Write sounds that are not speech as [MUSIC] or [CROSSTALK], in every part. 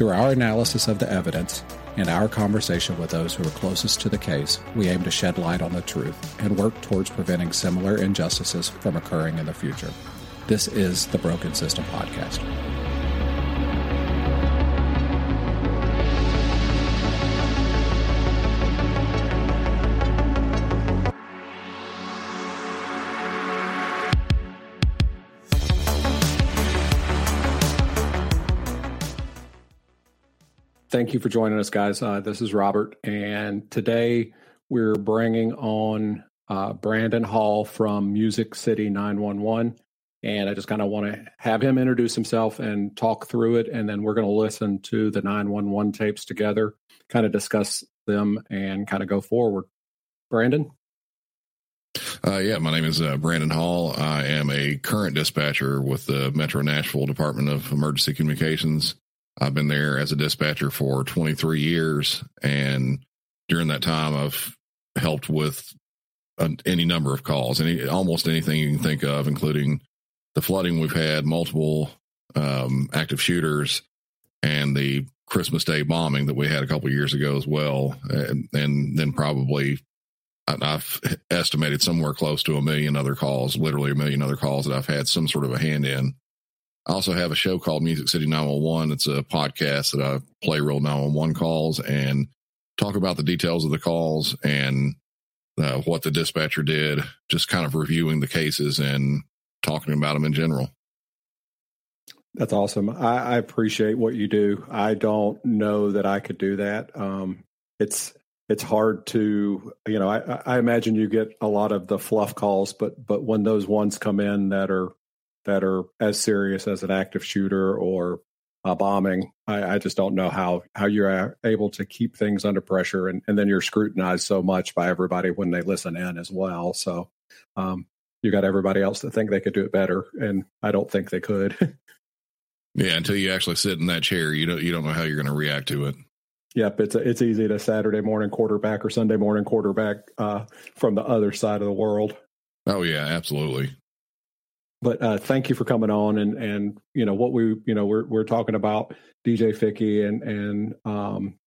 Through our analysis of the evidence and our conversation with those who are closest to the case, we aim to shed light on the truth and work towards preventing similar injustices from occurring in the future. This is the Broken System Podcast. Thank you for joining us, guys. Uh, this is Robert, and today we're bringing on uh, Brandon Hall from Music City 911. And I just kind of want to have him introduce himself and talk through it. And then we're going to listen to the 911 tapes together, kind of discuss them and kind of go forward. Brandon? Uh, yeah, my name is uh, Brandon Hall. I am a current dispatcher with the Metro Nashville Department of Emergency Communications. I've been there as a dispatcher for 23 years. And during that time, I've helped with any number of calls, any almost anything you can think of, including the flooding we've had, multiple um, active shooters, and the Christmas Day bombing that we had a couple years ago as well, and, and then probably I've estimated somewhere close to a million other calls, literally a million other calls that I've had some sort of a hand in. I also have a show called Music City 911. It's a podcast that I play real 911 calls and talk about the details of the calls and uh, what the dispatcher did, just kind of reviewing the cases and talking about them in general. That's awesome. I, I appreciate what you do. I don't know that I could do that. Um, it's it's hard to you know I, I imagine you get a lot of the fluff calls, but but when those ones come in that are that are as serious as an active shooter or a bombing. I, I, just don't know how how you're able to keep things under pressure, and, and then you're scrutinized so much by everybody when they listen in as well. So um, you got everybody else that think they could do it better, and I don't think they could. [LAUGHS] yeah, until you actually sit in that chair, you don't you don't know how you're going to react to it. Yep, it's a, it's easy to Saturday morning quarterback or Sunday morning quarterback uh, from the other side of the world. Oh yeah, absolutely but uh, thank you for coming on and and you know what we you know we're we're talking about DJ Fickey and and um,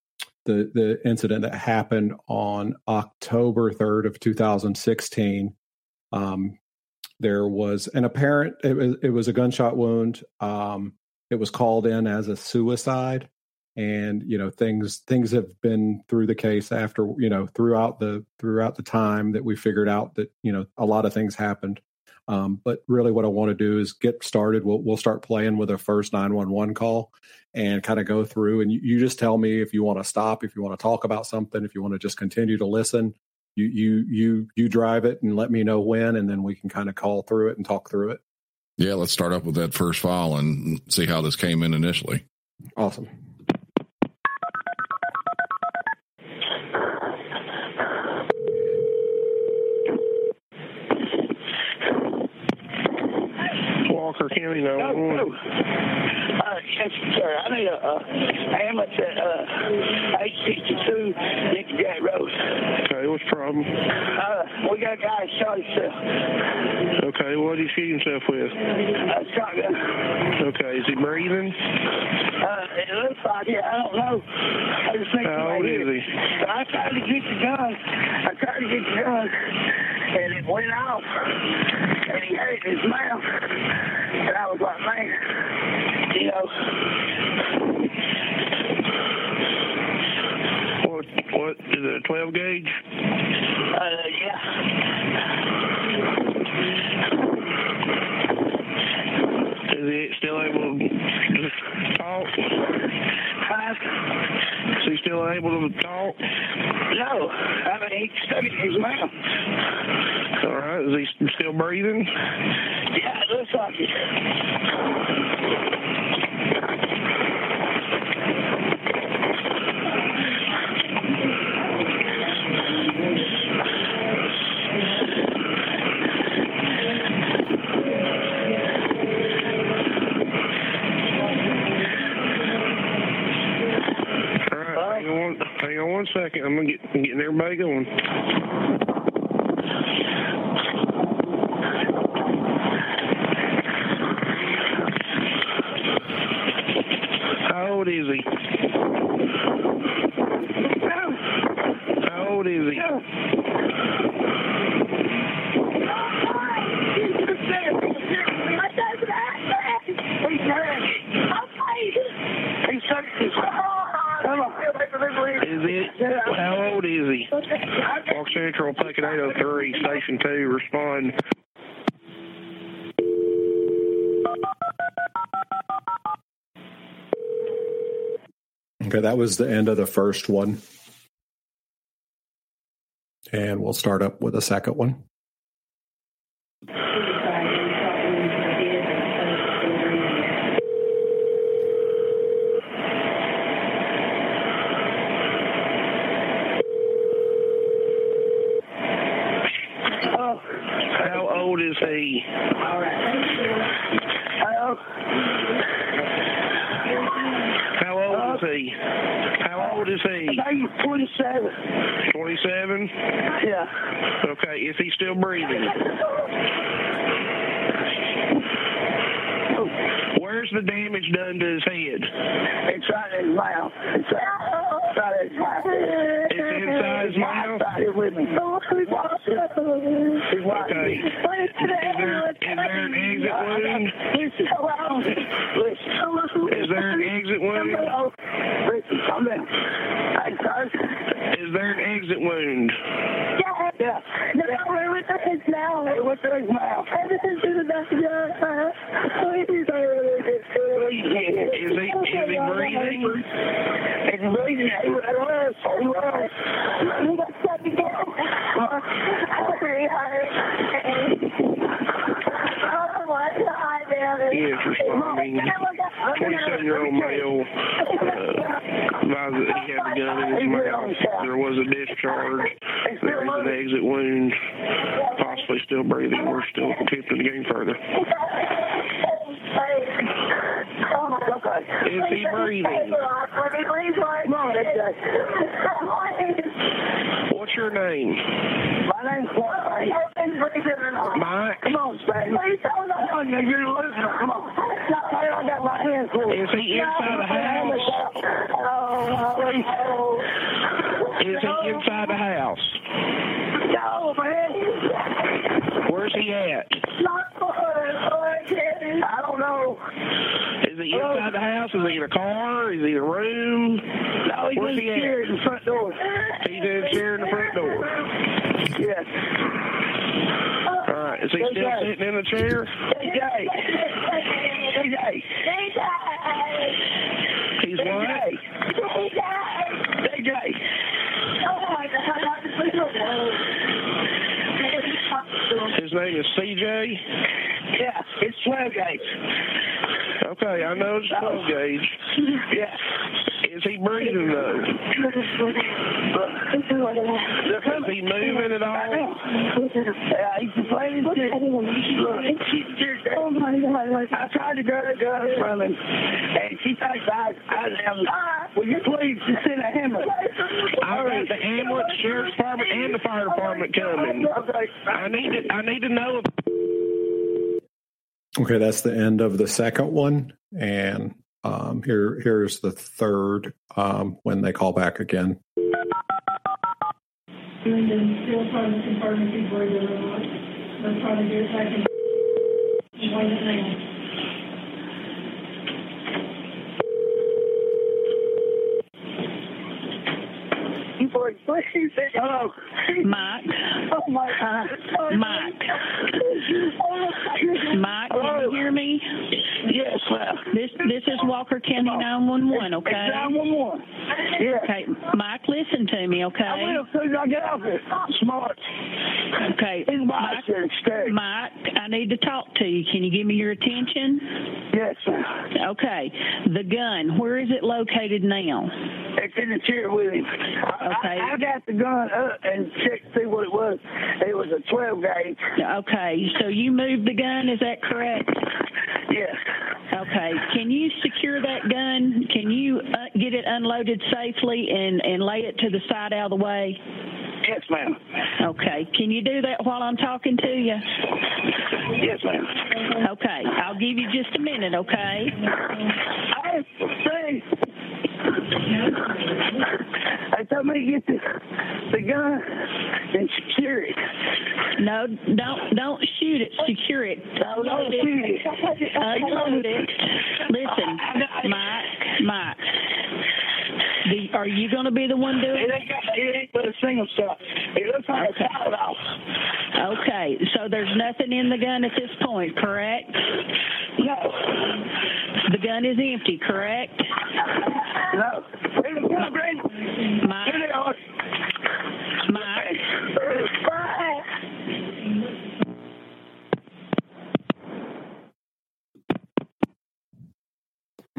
the the incident that happened on October third of 2016. Um, there was an apparent it was it was a gunshot wound. Um, it was called in as a suicide, and you know things things have been through the case after you know throughout the throughout the time that we figured out that you know a lot of things happened um, but really, what I want to do is get started. We'll we'll start playing with a first nine one one call and kind of go through. And you, you just tell me if you want to stop, if you want to talk about something, if you want to just continue to listen. You you you you drive it and let me know when, and then we can kind of call through it and talk through it. Yeah, let's start up with that first file and see how this came in initially. Awesome. uh, Okay, that was the end of the first one. And we'll start up with a second one. Oh, How old is he? all right. Hello? How old is he? How old is he? He's 27. 27? Yeah. Okay, is he still breathing? Where's the damage done to his head? It's right in his mouth. It's right, in his mouth. It's inside his mouth? Right with me. He's. He's watching. Okay. Is there, is there an exit wound? Is there an exit wound? Listen, come down. Hey. Is there an exit wound? Yeah. No, what's in his mouth? Hey, what's in his mouth? Everything's in the your uh, please. Is he, is he breathing? Is he breathing? He was. He was. You got stuck again. I'm very hard. Oh my God, man. He is responding. 27 year old male uh, advised that he had a gun in his mouth. There was a discharge. There is an exit wound. Possibly still breathing. We're still attempting to gain further. Is he breathing? Come on, that guy. What's your name? My name's Mike. Oh, Mike? Come on, Spade. Come on, you're losing. Come on. I got my hands full. Is he inside the house? Oh, Is he inside the house? No, man. Where's he at? I don't know. Is he inside the house? Is he in a car? Is he in a room? No, he's Where's in he at? in the front door. He's in a chair in the front door. Yes. All right. Is he still sitting in the chair? DJ. DJ. He's what? DJ. His name is CJ. Yeah, it's 12 gauge. Okay, I know it's 12 gauge. Yeah. Is he breathing though? Is he moving at all? Yeah, he's too. Oh my God. I tried to grab the gun from him, and she takes I, I am. Will you please just send a ambulance? I've got the ambulance, sheriff's department, and the fire department coming. Okay. I need to. I need to know. Okay, that's the end of the second one, and um, here here's the third um, when they call back again. And then still trying to confirm if he's breathing or not. They're trying to get it back in. Wait it now. Please, hello. Mike. Oh my uh, God. Mike. Mike, oh, can Hello? you hear me? Yes, ma'am. This this is Walker County 911, okay? It's 911. Yeah. Okay, Mike, listen to me, okay? I will soon I get off here. Smart. Okay, Mike. Mike, I need to talk to you. Can you give me your attention? Yes, ma'am. Okay, the gun, where is it located now? It's in the chair with him. I, Okay. I, I got the gun up and checked to see what it was. It was a 12 gauge. Okay, so you moved the gun, is that correct? Yes. Okay. Can you secure that gun? Can you uh, get it unloaded safely and, and lay it to the side out of the way? Yes, ma'am. Okay. Can you do that while I'm talking to you? Yes, ma'am. Okay. I'll give you just a minute, okay? I they told me to get the, the gun and secure it. No, don't don't shoot it. Secure it. Don't shoot it. Uh, Unload it. Listen, Mike. Mike. The, are you going to be the one doing It it? ain't, got, it ain't but a single shot. It looks like Okay. a solid off. Okay. So there's nothing in the gun at this point, correct? No. The gun is empty, correct? No. Here they come, Brandon. Here they are. Mike.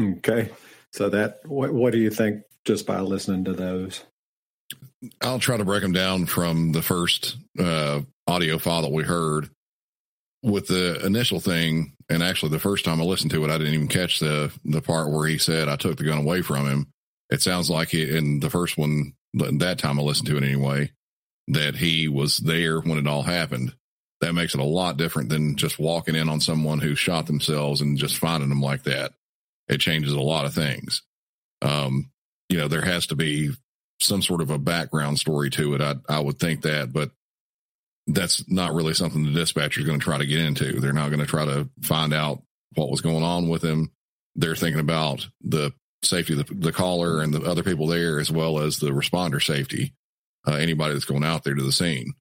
Okay. So that what what do you think just by listening to those? I'll try to break them down from the first uh, audio file that we heard. With the initial thing, and actually the first time I listened to it, I didn't even catch the the part where he said I took the gun away from him. It sounds like in the first one, that time I listened to it anyway, that he was there when it all happened. That makes it a lot different than just walking in on someone who shot themselves and just finding them like that. It changes a lot of things. Um, you know, there has to be some sort of a background story to it. I, I would think that, but that's not really something the dispatcher is going to try to get into. They're not going to try to find out what was going on with him. They're thinking about the safety of the, the caller and the other people there, as well as the responder safety, uh, anybody that's going out there to the scene.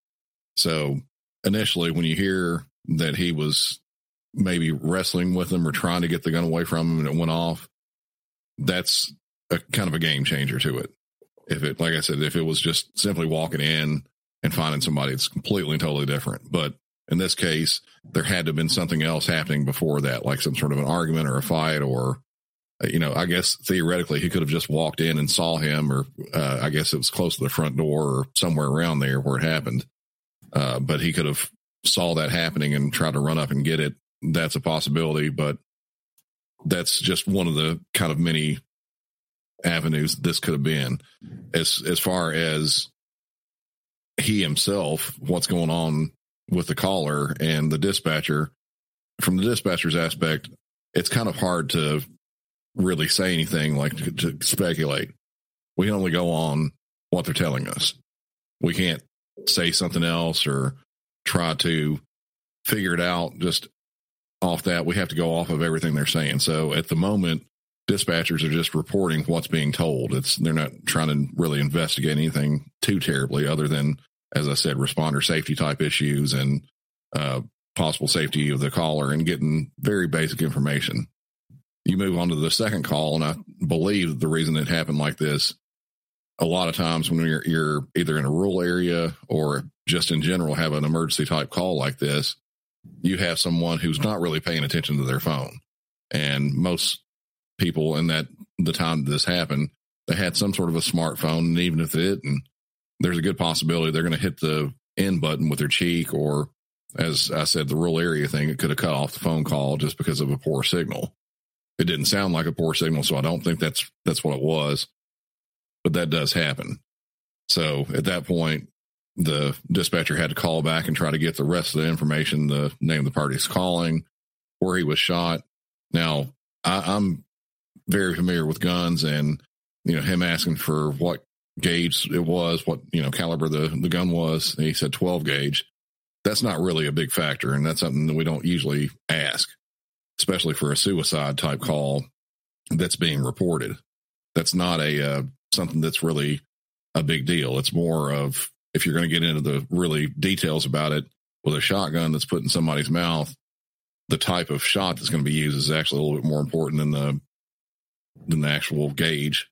So initially, when you hear that he was maybe wrestling with him or trying to get the gun away from him and it went off, that's a kind of a game changer to it. If it, like I said, if it was just simply walking in and finding somebody, it's completely and totally different. But in this case, there had to have been something else happening before that, like some sort of an argument or a fight, or, uh, you know, I guess theoretically he could have just walked in and saw him, or uh, I guess it was close to the front door or somewhere around there where it happened. Uh, but he could have saw that happening and tried to run up and get it. That's a possibility, but that's just one of the kind of many avenues this could have been. As as far as he himself what's going on with the caller and the dispatcher from the dispatcher's aspect it's kind of hard to really say anything like to, to speculate. We can only go on what they're telling us. We can't say something else or try to figure it out just off that. We have to go off of everything they're saying. So at the moment dispatchers are just reporting what's being told. It's they're not trying to really investigate anything too terribly, other than as I said, responder safety type issues and uh, possible safety of the caller and getting very basic information. You move on to the second call, and I believe the reason it happened like this. A lot of times when you're you're either in a rural area or just in general have an emergency type call like this, you have someone who's not really paying attention to their phone. And most people in that the time this happened, they had some sort of a smartphone, and even if they didn't, there's a good possibility they're going to hit the end button with their cheek, or as I said, the rural area thing, it could have cut off the phone call just because of a poor signal. It didn't sound like a poor signal, so I don't think that's that's what it was, but that does happen. So at that point, the dispatcher had to call back and try to get the rest of the information, the name of the party's calling, where he was shot. Now, I, I'm very familiar with guns and you know him asking for what gauge it was, what you know caliber the the gun was. He said 12 gauge. That's not really a big factor, and that's something that we don't usually ask, especially for a suicide type call that's being reported. That's not a uh, something that's really a big deal. It's more of if you're going to get into the really details about it with a shotgun that's put in somebody's mouth, the type of shot that's going to be used is actually a little bit more important than the than the actual gauge.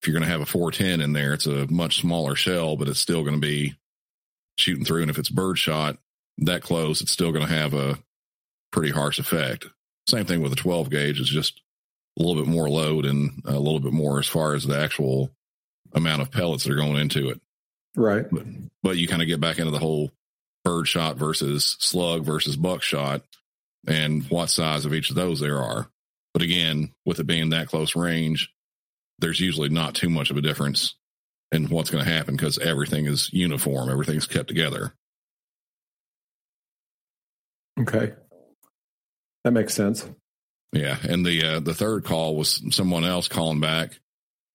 If you're going to have a 410 in there, it's a much smaller shell, but it's still going to be shooting through. And if it's bird shot that close, it's still going to have a pretty harsh effect. Same thing with a 12 gauge. It's just a little bit more load and a little bit more as far as the actual amount of pellets that are going into it. Right. But, but you kind of get back into the whole bird shot versus slug versus buckshot and what size of each of those there are. But again, with it being that close range, there's usually not too much of a difference in what's going to happen because everything is uniform, everything's kept together. Okay. That makes sense. Yeah, and the uh, the third call was someone else calling back.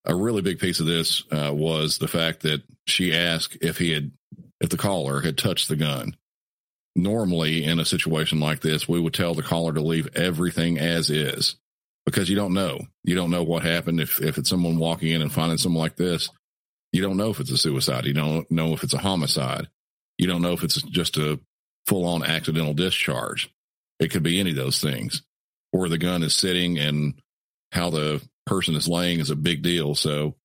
A really big piece of this uh, was the fact that she asked if he had, if the caller had touched the gun. Normally, in a situation like this, we would tell the caller to leave everything as is because you don't know. You don't know what happened if if it's someone walking in and finding someone like this. You don't know if it's a suicide. You don't know if it's a homicide. You don't know if it's just a full on accidental discharge. It could be any of those things where the gun is sitting and how the person is laying is a big deal. So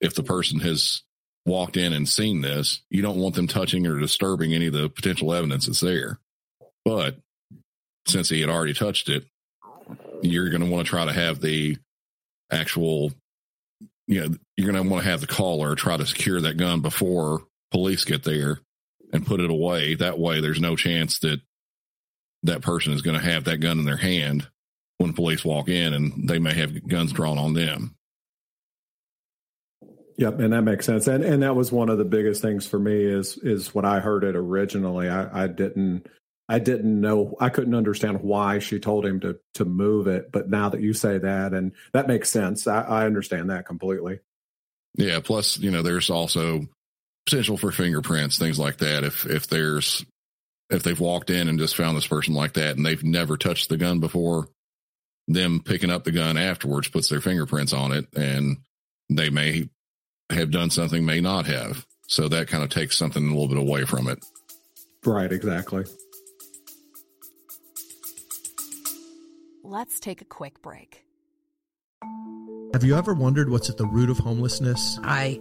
if the person has walked in and seen this, you don't want them touching or disturbing any of the potential evidence that's there. But since he had already touched it, you're going to want to try to have the actual, you know, you're going to want to have the caller try to secure that gun before police get there and put it away. That way, there's no chance that that person is going to have that gun in their hand when police walk in and they may have guns drawn on them. Yep, and that makes sense. And and that was one of the biggest things for me is is when I heard it originally. I, I didn't I didn't know I couldn't understand why she told him to to move it. But now that you say that, and that makes sense. I, I understand that completely. Yeah. Plus, you know, there's also potential for fingerprints, things like that. If if there's if they've walked in and just found this person like that and they've never touched the gun before, them picking up the gun afterwards puts their fingerprints on it and they may have done something, may not have. So that kind of takes something a little bit away from it. Right, exactly. Let's take a quick break. Have you ever wondered what's at the root of homelessness? I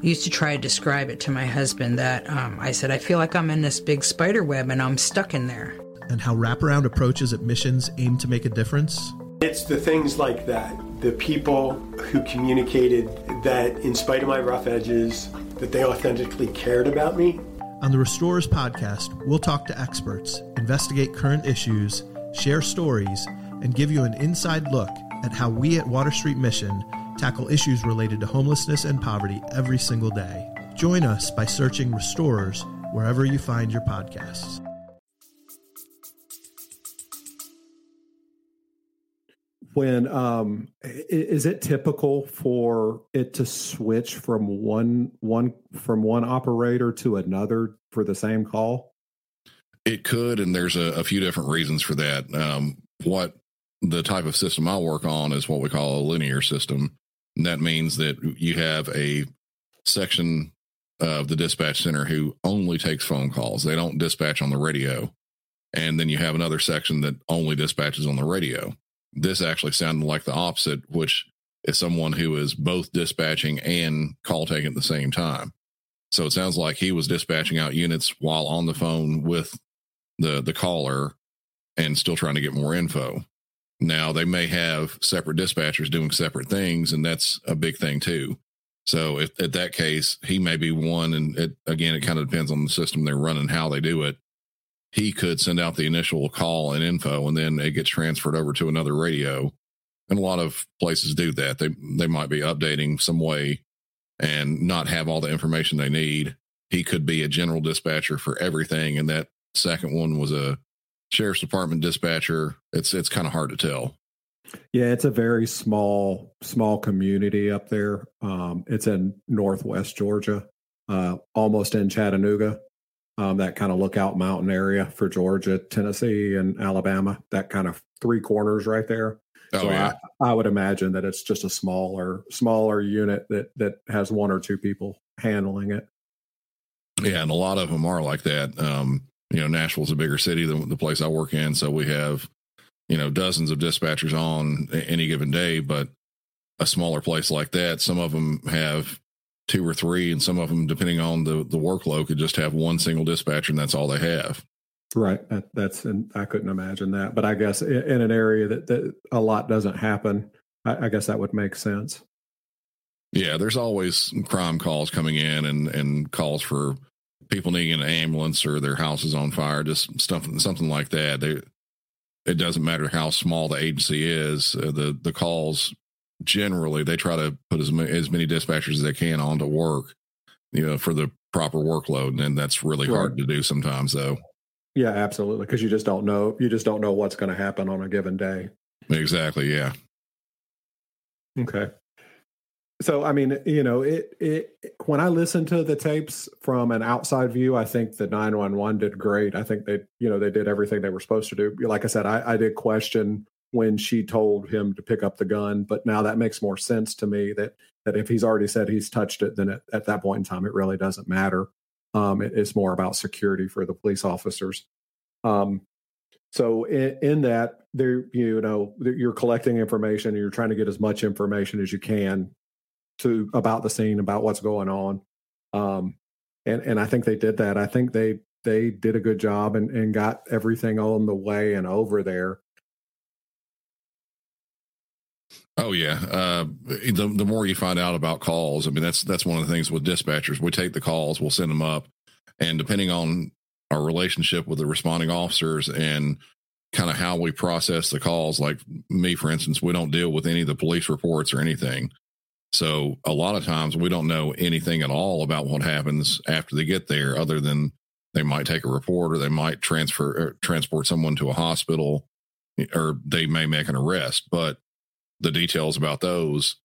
used to try to describe it to my husband that um, I said, I feel like I'm in this big spider web and I'm stuck in there. And how wraparound approaches at missions aim to make a difference? It's the things like that. The people who communicated that, in spite of my rough edges, that they authentically cared about me. On the Restorers podcast, we'll talk to experts, investigate current issues, share stories, and give you an inside look at how we at Water Street Mission tackle issues related to homelessness and poverty every single day. Join us by searching Restorers wherever you find your podcasts. when um is it typical for it to switch from one one from one operator to another for the same call it could and there's a, a few different reasons for that um what the type of system i work on is what we call a linear system and that means that you have a section of the dispatch center who only takes phone calls they don't dispatch on the radio and then you have another section that only dispatches on the radio this actually sounded like the opposite, which is someone who is both dispatching and call taking at the same time. So it sounds like he was dispatching out units while on the phone with the the caller and still trying to get more info. Now they may have separate dispatchers doing separate things, and that's a big thing too. So if at that case, he may be one, and it, again, it kind of depends on the system they're running, how they do it. He could send out the initial call and info and then it gets transferred over to another radio. And a lot of places do that. They they might be updating some way and not have all the information they need. He could be a general dispatcher for everything and that second one was a sheriff's department dispatcher it's it's kind of hard to tell Yeah, it's a very small small community up there. Um, it's in northwest Georgia, uh, almost in Chattanooga. Um, that kind of lookout mountain area for Georgia, Tennessee, and Alabama. That kind of three corners right there. Oh, so yeah. I, I would imagine that it's just a smaller smaller unit that that has one or two people handling it. Yeah, and a lot of them are like that. Um, you know, Nashville's a bigger city than the place I work in, so we have, you know, dozens of dispatchers on any given day. But a smaller place like that, some of them have two or three, and some of them, depending on the the workload, could just have one single dispatcher, and that's all they have. Right. That, that's and I couldn't imagine that, but I guess in, in an area that, that a lot doesn't happen, I, I guess that would make sense. Yeah, there's always crime calls coming in and and calls for people needing an ambulance or their house is on fire, just stuff something like that. They, it doesn't matter how small the agency is. Uh, the the calls generally they try to put as many, as many dispatchers as they can on to work, you know, for the proper workload, and that's really hard to do sometimes, though. Yeah, absolutely. Because you just don't know. You just don't know what's going to happen on a given day. Exactly. Yeah. Okay. So I mean, you know, it it when I listen to the tapes from an outside view, I think the 911 did great. I think they, you know, they did everything they were supposed to do. Like I said, I, I did question when she told him to pick up the gun, but now that makes more sense to me that that if he's already said he's touched it, then at, at that point in time it really doesn't matter. Um, it, it's more about security for the police officers. Um, so in, in that, there, you know, you're collecting information. And you're trying to get as much information as you can to about the scene, about what's going on. Um, and and I think they did that. I think they they did a good job and, and got everything on the way and over there. Oh yeah. Uh, the the more you find out about calls, I mean that's that's one of the things with dispatchers. We take the calls, we'll send them up, and depending on our relationship with the responding officers and kind of how we process the calls, like me for instance, we don't deal with any of the police reports or anything. So a lot of times we don't know anything at all about what happens after they get there, other than they might take a report or they might transfer or transport someone to a hospital, or they may make an arrest. But the details about those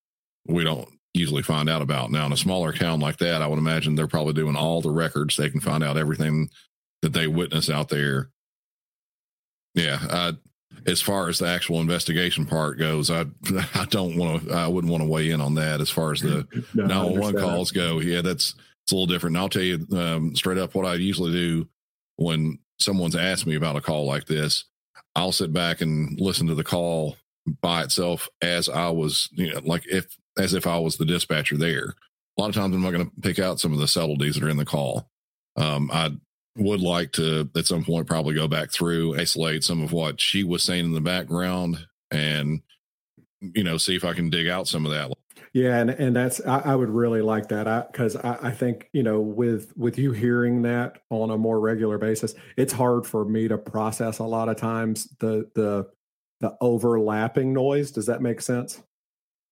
we don't usually find out about. Now, in a smaller town like that, I would imagine they're probably doing all the records. They can find out everything that they witness out there. Yeah, uh, as far as the actual investigation part goes, I [LAUGHS] I don't want to. I wouldn't want to weigh in on that. As far as the [LAUGHS] No, I nine one calls go, yeah, that's it's a little different. And I'll tell you um, straight up what I usually do when someone's asked me about a call like this. I'll sit back and listen to the call by itself as I was, you know, like if as if I was the dispatcher there. A lot of times I'm not going to pick out some of the subtleties that are in the call. Um, I would like to at some point probably go back through, isolate some of what she was saying in the background, and you know, see if I can dig out some of that. Yeah, and and that's I, I would really like that because I, I, think you know with with you hearing that on a more regular basis, it's hard for me to process a lot of times the the the overlapping noise. Does that make sense?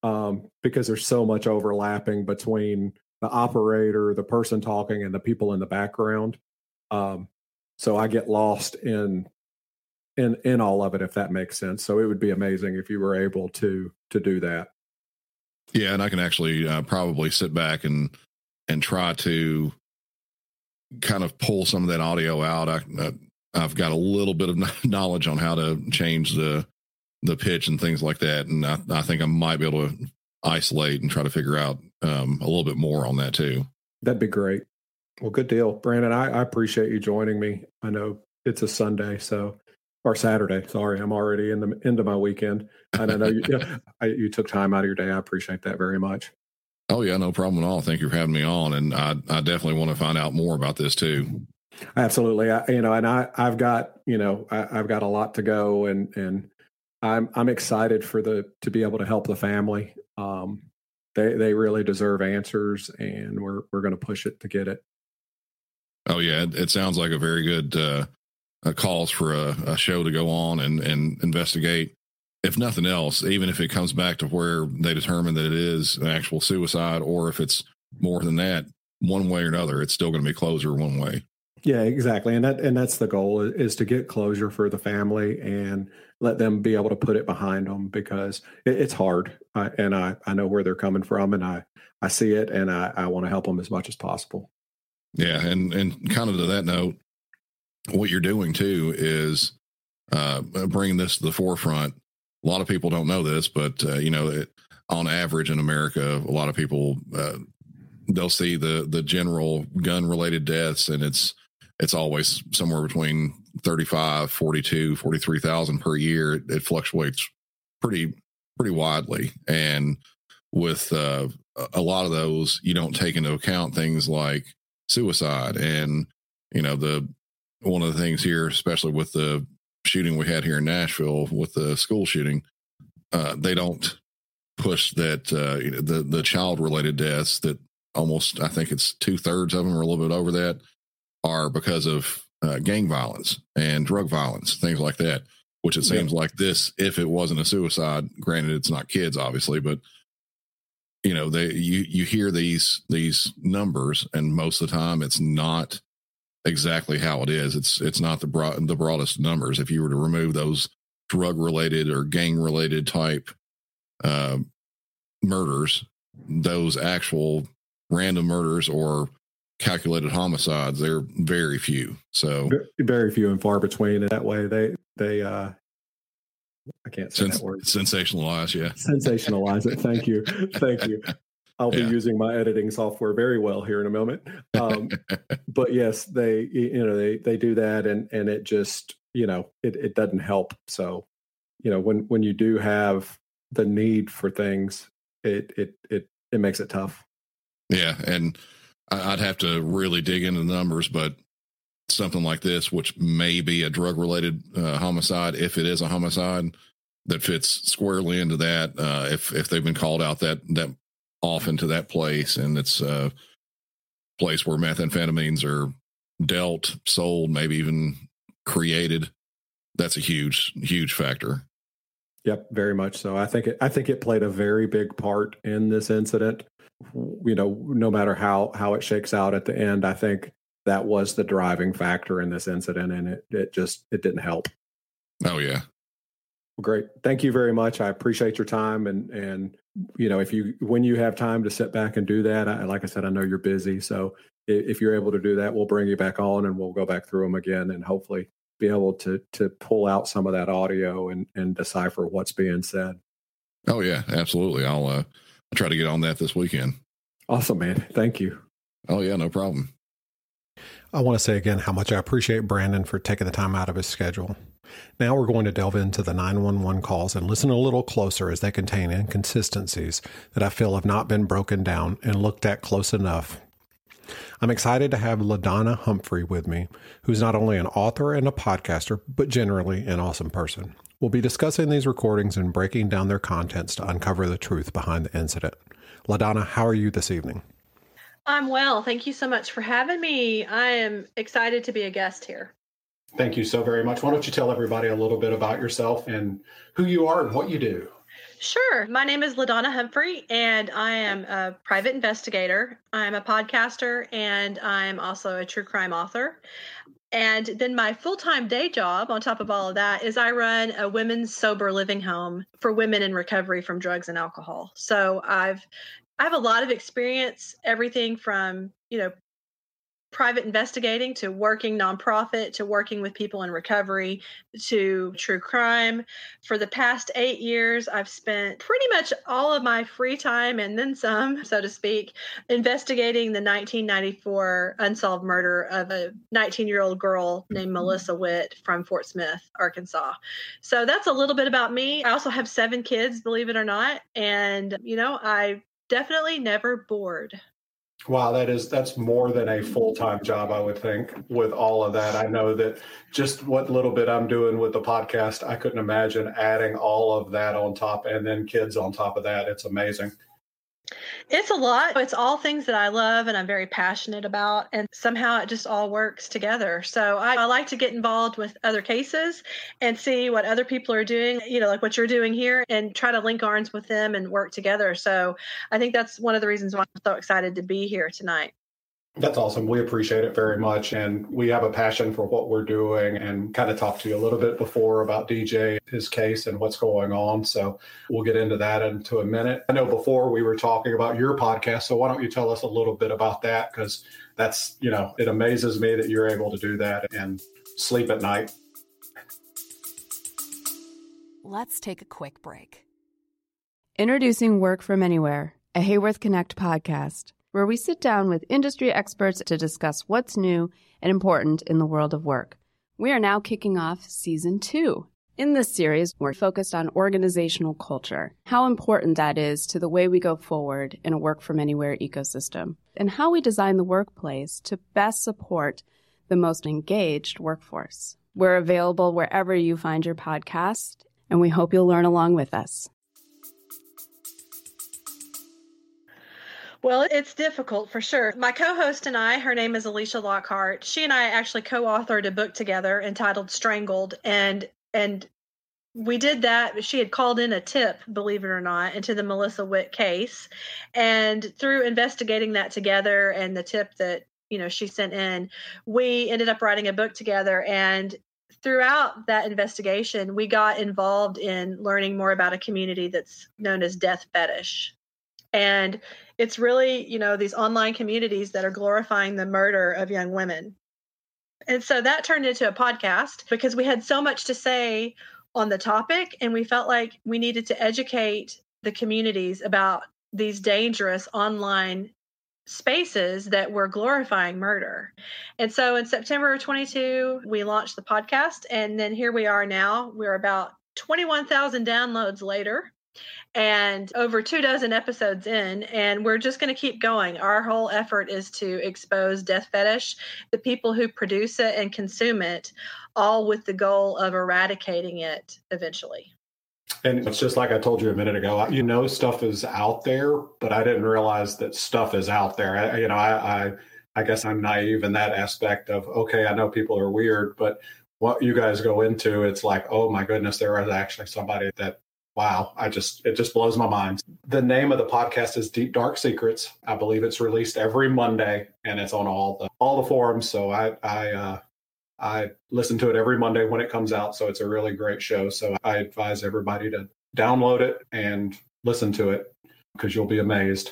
Um, because there's so much overlapping between the operator, the person talking, and the people in the background. Um, so I get lost in in in all of it if that makes sense. So it would be amazing if you were able to to do that. Yeah, and I can actually uh, probably sit back and and try to kind of pull some of that audio out. I, uh, I've got a little bit of [LAUGHS] knowledge on how to change the the pitch and things like that, and I, I think I might be able to isolate and try to figure out um, a little bit more on that too. That'd be great. Well, good deal, Brandon. I, I appreciate you joining me. I know it's a Sunday, so or Saturday. Sorry, I'm already in the end of my weekend, and I know you yeah, [LAUGHS] I, you took time out of your day. I appreciate that very much. Oh yeah, no problem at all. Thank you for having me on, and I I definitely want to find out more about this too. Absolutely, I, you know, and I I've got you know I, I've got a lot to go, and and I'm I'm excited for the to be able to help the family. Um, they they really deserve answers, and we're we're going to push it to get it. Oh yeah, it, it sounds like a very good uh, calls for a, a show to go on and and investigate. If nothing else, even if it comes back to where they determine that it is an actual suicide, or if it's more than that, one way or another, it's still going to be closer one way. Yeah, exactly, and that and that's the goal is to get closure for the family and let them be able to put it behind them because it, it's hard, uh, and I I know where they're coming from, and I I see it, and I I want to help them as much as possible. Yeah, and and kind of to that note, what you're doing too is uh, bringing this to the forefront. A lot of people don't know this, but uh, you know, it, on average in America, a lot of people uh, they'll see the the general gun related deaths, and it's it's always somewhere between 35, 42, 43,000 per year. It, it, fluctuates pretty pretty widely, and with uh, a lot of those, you don't take into account things like suicide and you know the one of the things here, especially with the shooting we had here in Nashville with the school shooting, uh, they don't push that uh, you know, the the child related deaths that almost I think it's two thirds of them or a little bit over that are because of uh, gang violence and drug violence, things like that. Which it seems yeah. like this, if it wasn't a suicide, granted it's not kids, obviously, but you know they you you hear these these numbers, and most of the time it's not exactly how it is. It's it's not the broad the broadest numbers. If you were to remove those drug related or gang related type uh, murders, those actual random murders or calculated homicides, they're very few. So very few and far between. And that way, they they uh, I can't say Sens- that word. Sensationalize, yeah. [LAUGHS] Sensationalize it. Thank you, thank you. I'll be yeah. using my editing software very well here in a moment. Um, [LAUGHS] but yes, they you know they they do that, and and it just you know it it doesn't help. So you know when when you do have the need for things, it it it it makes it tough. Yeah, and I'd have to really dig into the numbers, but something like this, which may be a drug related uh, homicide, if it is a homicide that fits squarely into that, uh, if if they've been called out that that off into that place and it's a place where methamphetamines are dealt, sold, maybe even created, that's a huge huge factor. Yep, very much so. I think it, I think it played a very big part in this incident you know, no matter how how it shakes out at the end, I think that was the driving factor in this incident, and it it just it didn't help. Oh yeah. Great. Thank you very much. I appreciate your time and and you know if you when you have time to sit back and do that, I, like I said, I know you're busy, so if you're able to do that, we'll bring you back on and we'll go back through them again and hopefully be able to to pull out some of that audio and and decipher what's being said. Oh yeah, absolutely. I'll uh I'll try to get on that this weekend. Awesome, man. Thank you. Oh, yeah, no problem. I want to say again how much I appreciate Brandon for taking the time out of his schedule. Now we're going to delve into the 911 calls and listen a little closer as they contain inconsistencies that I feel have not been broken down and looked at close enough. I'm excited to have LaDonna Humphrey with me, who's not only an author and a podcaster, but generally an awesome person. We'll be discussing these recordings and breaking down their contents to uncover the truth behind the incident. LaDonna, how are you this evening? I'm well. Thank you so much for having me. I am excited to be a guest here. Thank you so very much. Why don't you tell everybody a little bit about yourself and who you are and what you do? Sure. My name is LaDonna Humphrey, and I am a private investigator. I'm a podcaster, and I'm also a true crime author. And then my full time day job, on top of all of that, is I run a women's sober living home for women in recovery from drugs and alcohol. So I've I have a lot of experience, everything from you know private investigating to working nonprofit to working with people in recovery to true crime. For the past eight years, I've spent pretty much all of my free time and then some, [LAUGHS] so to speak, investigating the 1994 unsolved murder of a 19 year old girl named mm-hmm. Melissa Witt from Fort Smith, Arkansas. So that's a little bit about me. I also have seven kids, believe it or not. And, you know, I definitely never bored. Wow, that is that's more than a mm-hmm. full time job, I would think. With all of that, I know that just what little bit I'm doing with the podcast, I couldn't imagine adding all of that on top, and then kids on top of that. It's amazing. It's a lot. It's all things that I love and I'm very passionate about. And somehow it just all works together. So I, I, like to get involved with other cases and see what other people are doing, you know, like what you're doing here and try to link arms with them and work together. So I think that's one of the reasons why I'm so excited to be here tonight. That's awesome. We appreciate it very much. And we have a passion for what we're doing and kind of talked to you a little bit before about DJ, his case, and what's going on. So we'll get into that into a minute. I know before we were talking about your podcast. So why don't you tell us a little bit about that? Because that's, you know, it amazes me that you're able to do that and sleep at night. Let's take a quick break. Introducing Work From Anywhere, a Haworth Connect podcast where we sit down with industry experts to discuss what's new and important in the world of work. We are now kicking off season two. In this series, we're focused on organizational culture, how important that is to the way we go forward in a work from anywhere ecosystem, and how we design the workplace to best support the most engaged workforce. We're available wherever you find your podcast, and we hope you'll learn along with us. Well, it's difficult for sure. My co host and I, her name is Alicia Lockhart. She and I actually co authored a book together entitled Strangled. And, and, we did that. She had called in a tip, believe it or not, into the Melissa Witt case. And through investigating that together and the tip that, you know, she sent in, we ended up writing a book together. And throughout that investigation, we got involved in learning more about a community that's known as Death Fetish. And it's really, you know, these online communities that are glorifying the murder of young women. And so that turned into a podcast because we had so much to say on the topic and we felt like we needed to educate the communities about these dangerous online spaces that were glorifying murder. And so in September 22, we launched the podcast and then here we are now. We're about 21,000 downloads later and over two dozen episodes in and we're just going to keep going our whole effort is to expose death fetish the people who produce it and consume it all with the goal of eradicating it eventually and it's just like I told you a minute ago. You know, stuff is out there, but I didn't realize that stuff is out there. I, you know, I, I, I guess I'm naive in that aspect of okay, I know people are weird, but what you guys go into, it's like, oh my goodness, there is actually somebody that wow. I just it just blows my mind. The name of the podcast is deep dark secrets. I believe it's released every monday and it's on all the all the forums. So i i uh i listen to it every monday when it comes out. So it's a really great show. So i advise everybody to download it and listen to it because you'll be amazed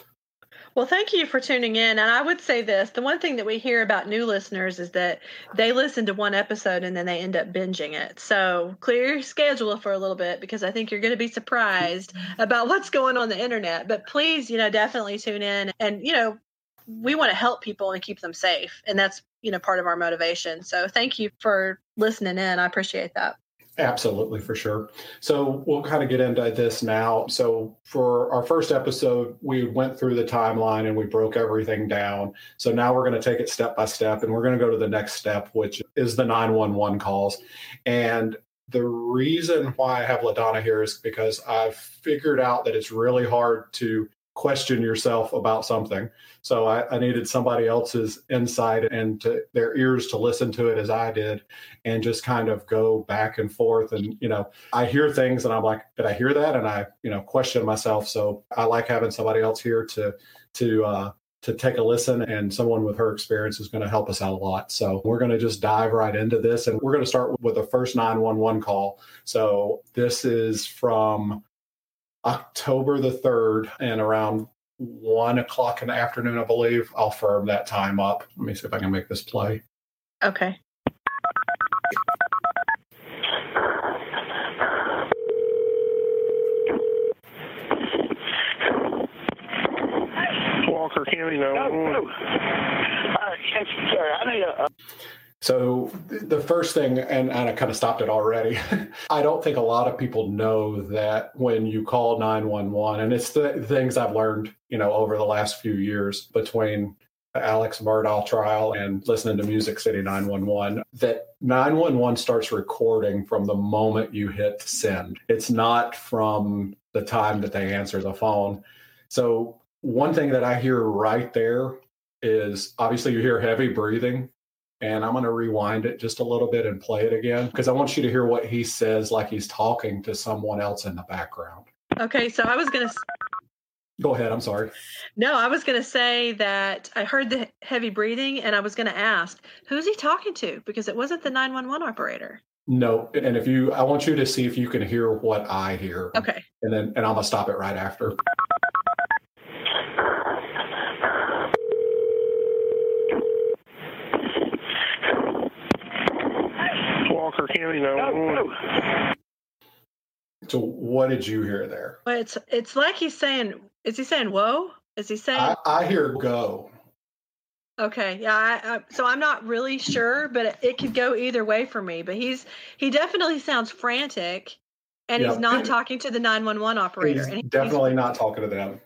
well, thank you for tuning in. And I would say this the one thing that we hear about new listeners is that they listen to one episode and then they end up binging it. So clear your schedule for a little bit because I think you're going to be surprised about what's going on the internet. But please, you know, definitely tune in. And, you know, we want to help people and keep them safe. And that's, you know, part of our motivation. So thank you for listening in. I appreciate that. Absolutely, for sure. So we'll kind of get into this now. So for our first episode, we went through the timeline and we broke everything down. So now we're going to take it step by step and we're going to go to the next step, which is the 911 calls. And the reason why I have LaDonna here is because I've figured out that it's really hard to question yourself about something. So I, I, needed somebody else's insight and to, their ears to listen to it as I did, and just kind of go back and forth. And you know, I hear things and I'm like, did I hear that? And I, you know, question myself. So I like having somebody else here to to uh, to take a listen and someone with her experience is going to help us out a lot. So we're going to just dive right into this and we're going to start with the first 911 call. So this is from October the 3rd and around one o'clock in the afternoon, I believe. I'll firm that time up. Let me see if I can make this play. Okay. Walker County, no. no, no. Uh, yes. I need a. So the first thing, and, and I kind of stopped it already. [LAUGHS] I don't think a lot of people know that when you call 911, and it's the things I've learned, you know, over the last few years between the Alex Murdaugh trial and listening to Music City 911, that 911 starts recording from the moment you hit send. It's not from the time that they answer the phone. So one thing that I hear right there is obviously you hear heavy breathing and I'm going to rewind it just a little bit and play it again because I want you to hear what he says like he's talking to someone else in the background. Okay, so I was going to Go ahead. I'm sorry. No, I was going to say that I heard the heavy breathing and I was going to ask, who's he talking to? Because it wasn't the 911 operator. No, and if you, I want you to see if you can hear what I hear. Okay. And then, and I'm gonna stop it right after. Walker County, no. So, what did you hear there? But it's it's like he's saying, is he saying whoa? Is he saying? I, I hear go. Okay, yeah. I, I, so I'm not really sure, but it, it could go either way for me. But he's he definitely sounds frantic, and Yeah. he's not talking to the 911 operator. He's and he's- definitely not talking to them.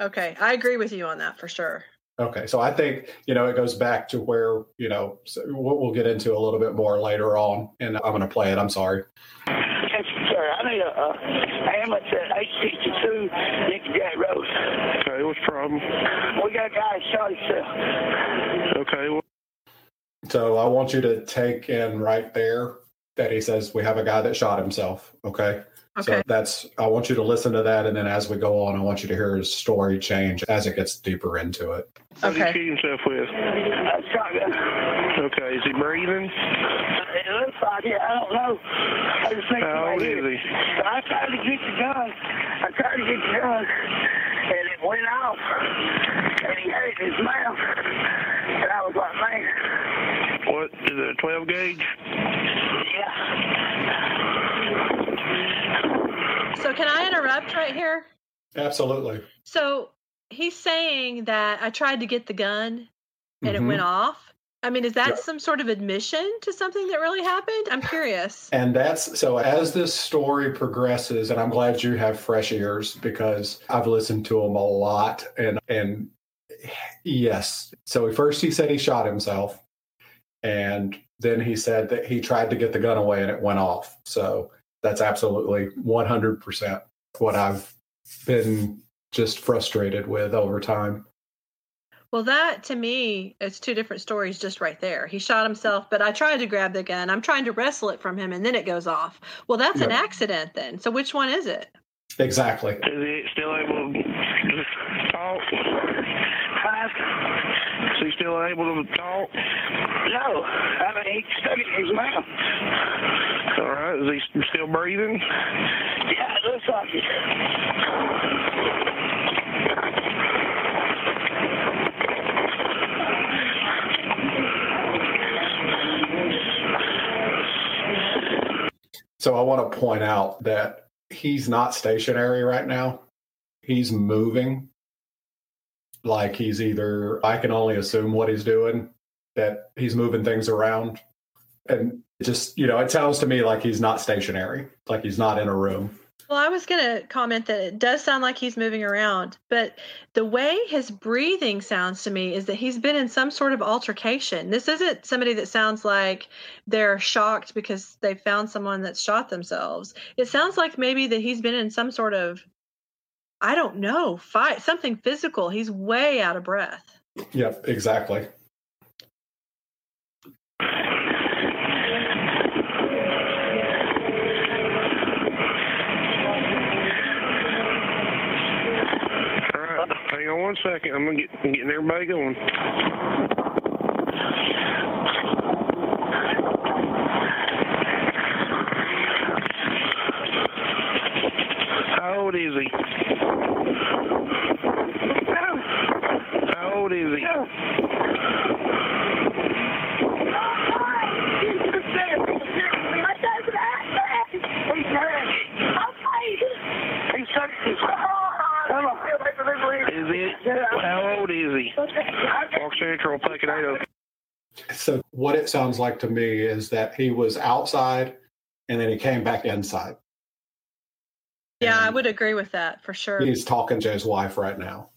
Okay, I agree with you on that for sure. Okay, so I think you know it goes back to where you know so what we'll get into a little bit more later on, and I'm going to play it. I'm sorry. Yes, sir. I need a uh, ambulance at 862 Nickajack Road. Okay, what's the problem? We got a guy that shot himself. Okay, well, So I want you to take in right there that he says we have a guy that shot himself. Okay. So Okay. that's I want you to listen to that, and then as we go on, I want you to hear his story change as it gets deeper into it. what did he shoot himself with? Uh, a shotgun. Okay, is he breathing? Uh, it looks like it. I don't know. I just think How old he is he? So I tried to get the gun. I tried to get the gun, and it went off, and he had it in his mouth. And I was like, man, What is it? A 12 gauge? So can I interrupt right here? Absolutely. So he's saying that I tried to get the gun and it Mhm. went off. I mean, is that Yeah. some sort of admission to something that really happened? I'm curious. And that's so as this story progresses, and I'm glad you have fresh ears because I've listened to him a lot. And and yes, so first he said he shot himself, and then he said that he tried to get the gun away and it went off. So that's absolutely 100% what I've been just frustrated with over time. Well, that to me is two different stories just right there. He shot himself, but I tried to grab the gun. I'm trying to wrestle it from him and then it goes off. Well, that's an accident then. So which one is it? Exactly. Is he still able to oh. talk? Is he still able to talk? no. I mean, he stuck it in his mouth. All right, is he still breathing? Yeah, it looks like it. So I want to point out that he's not stationary right now. He's moving. Like he's either, I can only assume what he's doing, that he's moving things around. And just, you know, it sounds to me like he's not stationary, like he's not in a room. Well, I was going to comment that it does sound like he's moving around, but the way his breathing sounds to me is that he's been in some sort of altercation. This isn't somebody that sounds like they're shocked because they found someone that shot themselves. It sounds like maybe that he's been in some sort of, I don't know, fight, something physical. He's way out of breath. Yep, exactly. All right, hang on one second. I'm gonna get I'm getting everybody going. How old is he? How old is he? Is it? How old is he? Walk Central, Pocono. Oh. So what it sounds like to me is that he was outside and then he came back inside. Yeah, I would agree with that for sure. He's talking to his wife right now.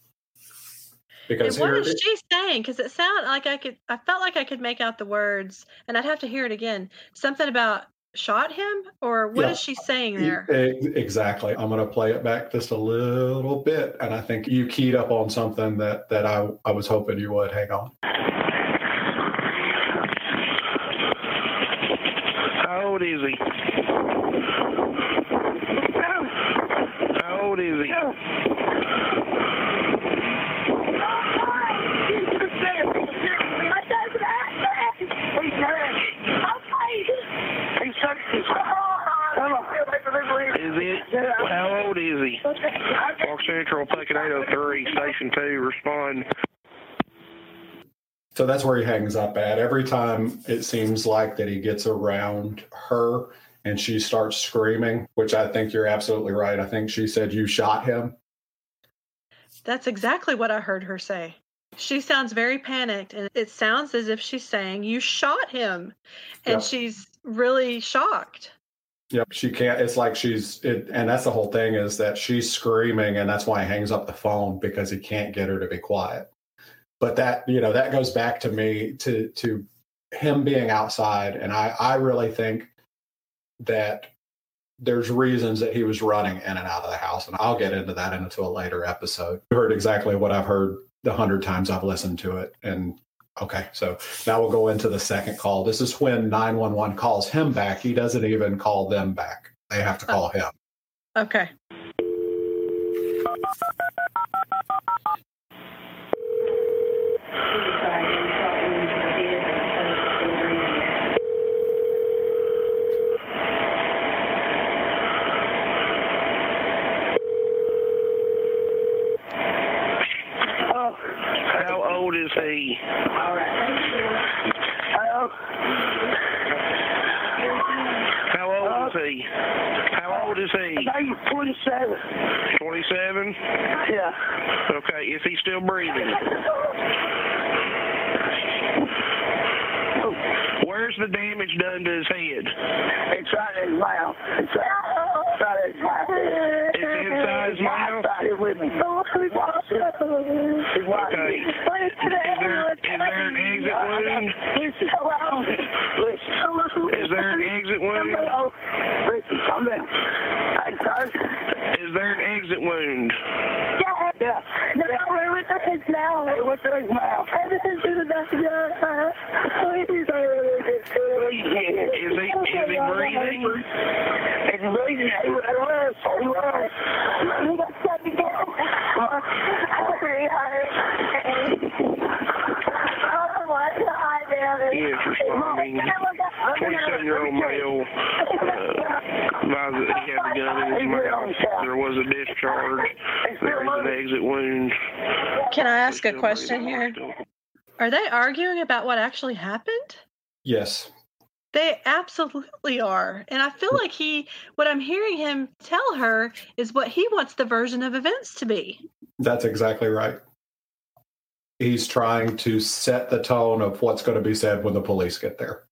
Because And what is she saying? Because it sounded like I could, I felt like I could make out the words, and I'd have to hear it again. Something about shot him, or what is Yeah. she saying there? Exactly. I'm going to play it back just a little bit, and I think you keyed up on something that that I I was hoping you would. Hang on. How old is he? How old is he? Central, Puckett 803, Station 2, respond. So that's where he hangs up at. Every time it seems like that he gets around her and she starts screaming, which I think you're absolutely right. I think she said you shot him. That's exactly what I heard her say. She sounds very panicked, and it sounds as if she's saying, You shot him. And Yeah. she's really shocked. Yep. She can't, it's like she's, it, and that's the whole thing is that she's screaming and that's why he hangs up the phone because he can't get her to be quiet. But that, you know, that goes back to me to, to him being outside. And I, I really think that there's reasons that he was running in and out of the house. And I'll get into that into a later episode. You heard exactly what I've heard the hundred times I've listened to it. And okay, so now we'll go into the second call. This is when 911 calls him back. He doesn't even call them back. They have to oh. call him. Okay. How old is he? Hello? How old is he? How old is he? I'm 27. 27? Yeah. Okay, is he still breathing? Where's the damage done to his head? It's right in his mouth. It's right, right in his mouth. It's inside his mouth? Right with me. He's watching. He's watching to the ambulance. Is there an exit wound? Hello? Hello? Is there an exit wound? Hello? Is there an exit wound? Yeah. Yeah. No, yeah. with his. Hey, what's his mouth? Everything's through the the eye. Is he, is he breathing? Is he don't know. He was. He got shut down. He was. 19, 27 year old male. Uh, he had the gun in his mouth. There was a discharge. There is an exit wound. Can I ask a question here? Are they arguing about what actually happened? Yes. They absolutely are. And I feel like he, what I'm hearing him tell her is what he wants the version of events to be. That's exactly right. He's trying to set the tone of what's going to be said when the police get there.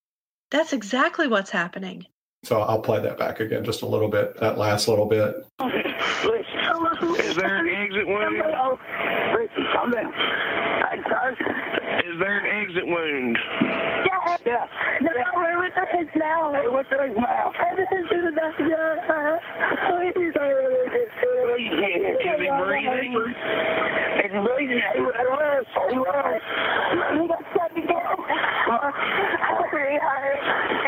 That's exactly what's happening. So I'll play that back again just a little bit, that last little bit. Is there an exit wound? Listen, come down. Hey. Is there an exit wound? Yeah. Yeah. No, we're with his mouth. Hey, what's in his mouth? Everything's in the back of your Is he breathing? He's breathing. He was. He was. He got shut down. Yes, responding.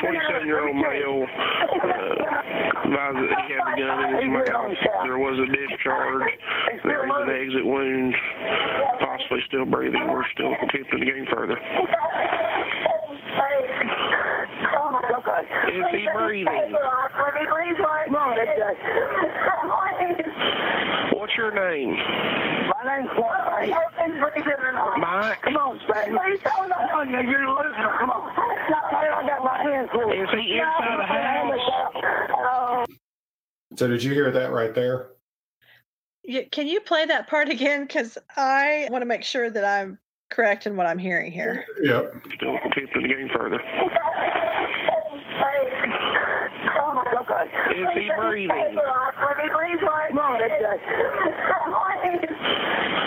27 year old male uh, advised that he had a gun in his mouth. There was a discharge. There is an exit wound. Possibly still breathing. We're still attempting to gain further. Is he breathing? What's your name? My name's Mike. Come on, Spade. You're losing. Come on. I got my hands full. Is he inside the house? So did you hear that right there? Yeah, Can you play that part again? Because I want to make sure that I'm correct in what I'm hearing here. Yep. Still attempting to gain further. Is he breathing?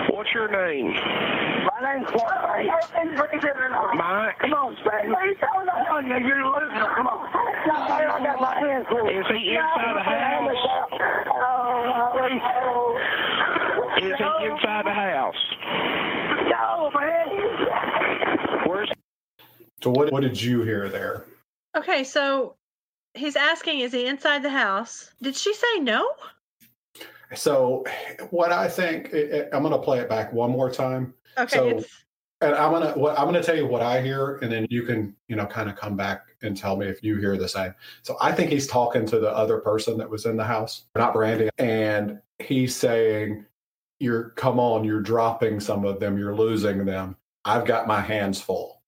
What's your name? My name's Mike. Mike? Come on, Spade. You're losing. Come on. I got my hands full. Is he inside the house? Oh, Is he inside the house? No, man. Where's So what what did you hear there? Okay, so he's asking, is he inside the house? Did she say no? So what I think I'm going to play it back one more time. Okay, So And I'm gonna what I'm gonna tell you what I hear, and then you can you know kind of come back and tell me if you hear the same. So I think he's talking to the other person that was in the house, not Brandy, and he's saying, "You're come on, you're dropping some of them, you're losing them. I've got my hands full."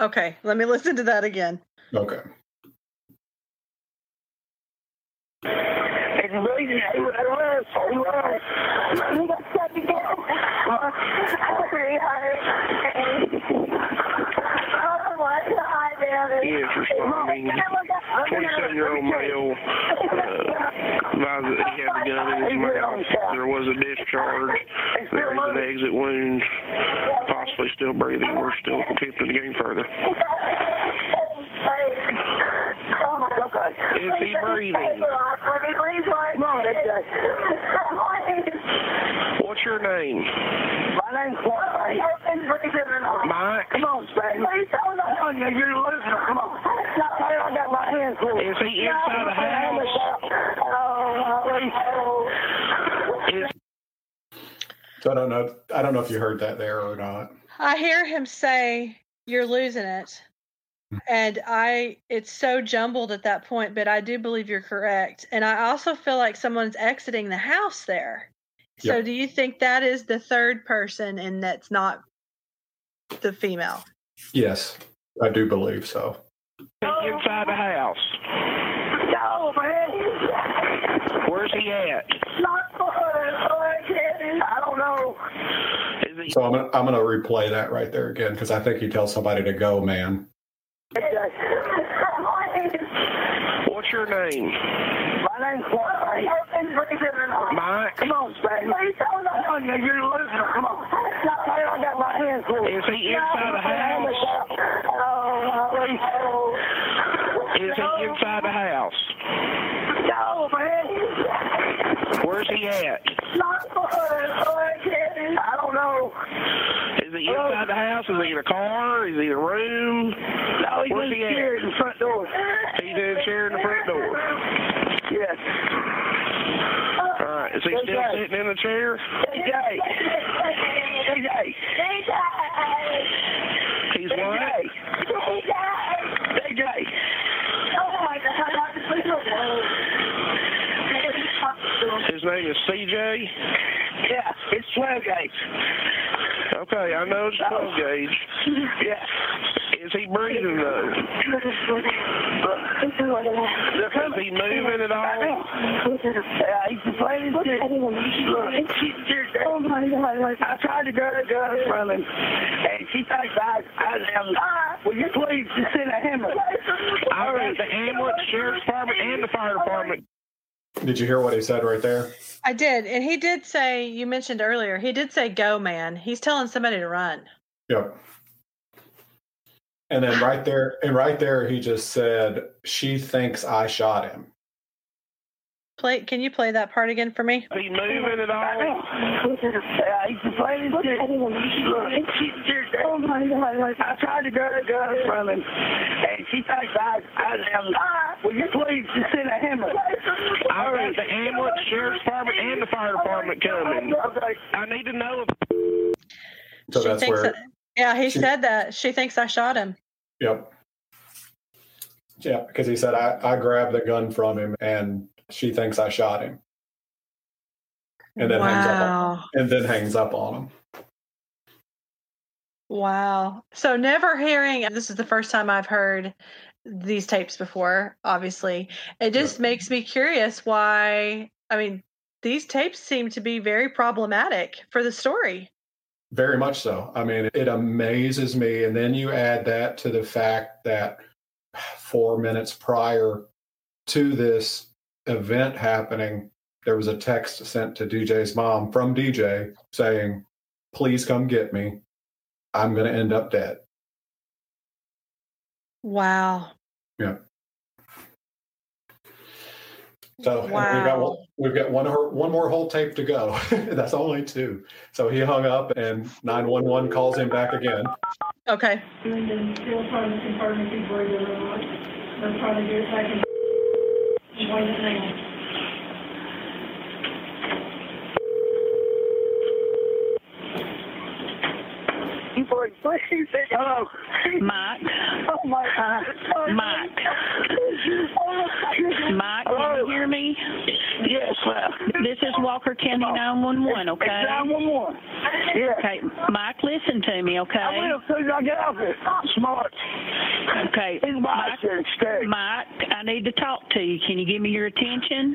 Okay, let me [LAUGHS] listen to that again. Okay. Yes, responding. 27 year old male uh, he had a gun in his mouth. There was a discharge. There is exit wound. Possibly still breathing. We're still attempting to gain further. Is he breathing? What's your name? My name's Mike. Mike? Come on, Spade. Come on, you're losing. Come on. I got my hands full. Is he inside the house? So I don't know. I don't know if you heard that there or not. I hear him say, "You're losing it," and I it's so jumbled at that point. But I do believe you're correct, and I also feel like someone's exiting the house there. So, Yep. do you think that is the third person, and that's not the female? Yes, I do believe so. Inside the house. No, man. Where's he at? I don't know. So I'm gonna, I'm gonna replay that right there again because I think he tells somebody to go, man. What's your name? My name's Mike. Mike? Come on, Spade. Come on, you're losing. Come on. I got my hands full. Is he inside the house? Oh, Is he inside the house? Where's he at? I don't know. Is he inside the house? Is he in a car? Is he in a room? No, he's Where's in he chair in the front door. He's in a chair in the front door. Yes. All right. Is he still sitting in the chair? DJ. DJ. He's what? Name is CJ? Yeah, it's 12 gauge. Okay, I know it's 12 gauge. Yeah. Is he breathing though? Is he moving at all? Yeah, he's playing Oh my God. I tried to grab the gun from him, and she thinks I, I am. Will you please just send a hammer? I've the ambulance, sheriff's department, and the fire department. Did you hear what he said right there? I did, and he did say. You mentioned earlier. He did say, "Go, man." He's telling somebody to run. Yep. And then ah. right there, and right there, he just said, "She thinks I shot him." Play. Can you play that part again for me? Is he moving at all? Yeah, he's playing Oh my God. I tried to grab the gun from him, and she thinks I, I am. Will you please just send a hammer? I've got the ambulance, sheriff's department, and the fire department coming. I need to know if So she that's thinks. where. that- yeah, he she- said that. She thinks I shot him. Yep. Yeah, because he said I, I grabbed the gun from him, and she thinks I shot him, and then hangs up Wow. on, and then hangs up on him. Wow. So never hearing. This is the first time I've heard these tapes before. Obviously, it just makes me curious. Why? I mean, these tapes seem to be very problematic for the story. Very much so. I mean, it amazes me. And then you add that to the fact that four minutes prior to this event happening, there was a text sent to DJ's mom from DJ saying, Please come get me. I'm going to end up dead. Wow. Yeah. So and we've got we've got one one more whole tape to go. [LAUGHS] That's only two. So he hung up, and nine one one calls him back again. Okay. And then still trying to confirm if he's breathing or not. They're trying to get it back in. Wait a minute. for please. Hello. Mike. Oh my God. Oh, Mike. Mike, Hello? can you hear me? Yes, ma'am. This is Walker County 911, okay? It's 911. Yeah. Okay, Mike, listen to me, okay? I will soon as I get off here. Smart. Okay, He's Mike, stay. Mike, I need to talk to you. Can you give me your attention?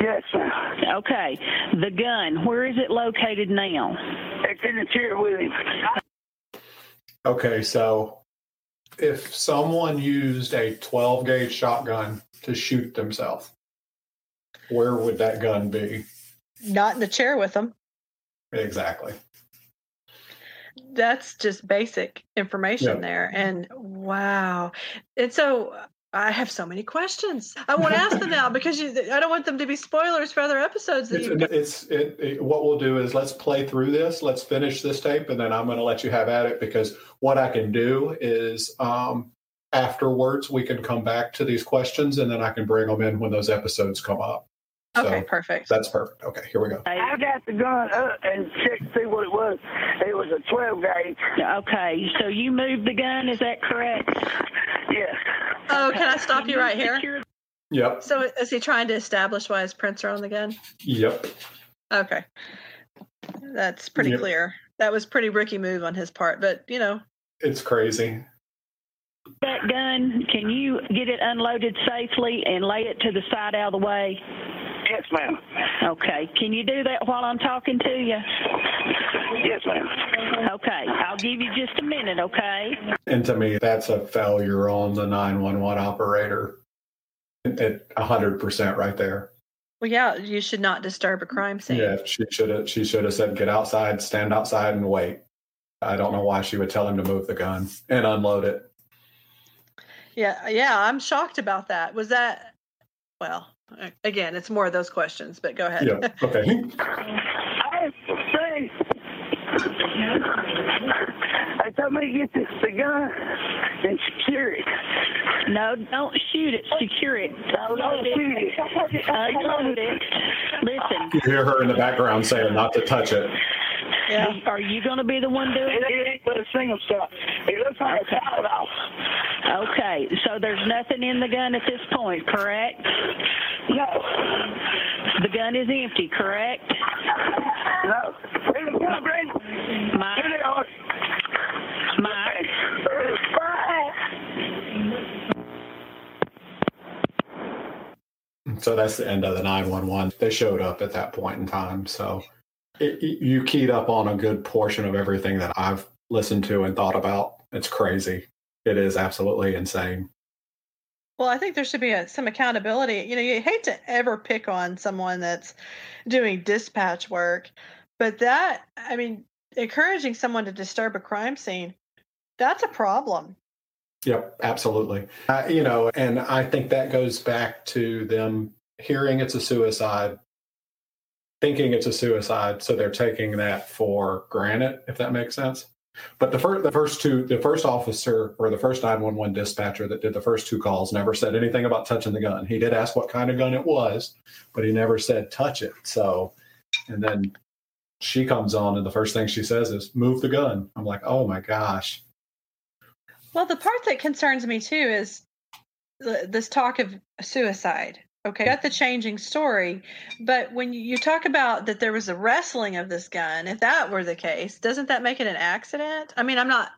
Yes, ma'am. Okay, the gun, where is it located now? It's in the chair with him. Okay, so if someone used a 12 gauge shotgun to shoot themselves, where would that gun be? Not in the chair with them. Exactly. That's just basic information Yeah. there. And wow. And so I have so many questions. I want to ask them now because you, I don't want them to be spoilers for other episodes that It's, it's it, it, what we'll do is let's play through this. Let's finish this tape, and then I'm going to let you have at it because what I can do is um, afterwards we can come back to these questions, and then I can bring them in when those episodes come up. Okay, So perfect. That's perfect. Okay, here we go. I got the gun up and checked to see what it was. It was a 12 gauge. Okay, so you moved the gun, is that correct? Yes. Oh, can I stop you right here? Secure- Yep. So is he trying to establish why his prints are on the gun? Yep. Okay. That's pretty Yep. clear. That was pretty rookie move on his part, but you know, It's crazy. That gun, can you get it unloaded safely and lay it to the side out of the way? Yes, ma'am. Okay, can you do that while I'm talking to you? Yes, ma'am. Okay, I'll give you just a minute, okay? And to me, that's a failure on the 911 operator at 100% right there. well, yeah, you should not disturb a crime scene. Yeah, she should have she should have said get outside, stand outside and wait. I don't know why she would tell him to move the gun and unload it. Yeah, yeah, I'm shocked about that. Was that well? A- Again, it's more of those questions, but go ahead. Yeah. Okay. I say, they told me to get this, the gun and secure it. No, don't shoot it, secure it. Don't shoot it. Uh, Unload it. Listen, You hear her in the background saying not to touch it. Yeah. are you going to be the one doing It, it? it ain't but a single shot. It looks like a shot off. Okay, so there's nothing in the gun at this point, correct? No. The gun is empty, correct? No. Here's the gun, Brandon. Mike, Here they are. Mike, So that's the end of the 911. They showed up at that point in time. So it, it- you keyed up on a good portion of everything that I've listened to and thought about. It's crazy. It is absolutely insane. Well, I think there should be a, some accountability. You know, you hate to ever pick on someone that's doing dispatch work, but that, I mean, encouraging someone to disturb a crime scene, that's a problem. Yep, absolutely. Uh, you know, and I think that goes back to them hearing it's a suicide, thinking it's a suicide, so they're taking that for granted, if that makes sense. But the first, the first two, the first officer or the first 911 dispatcher that did the first two calls never said anything about touching the gun. He did ask what kind of gun it was, but he never said touch it. So, and then she comes on, and the first thing she says is move the gun. I'm like, oh my gosh. Well, the part that concerns me too is this talk of suicide. Okay, got the changing story, but when you- you talk about that there was a wrestling of this gun, if that were the case, doesn't that make it an accident? I mean, I'm not.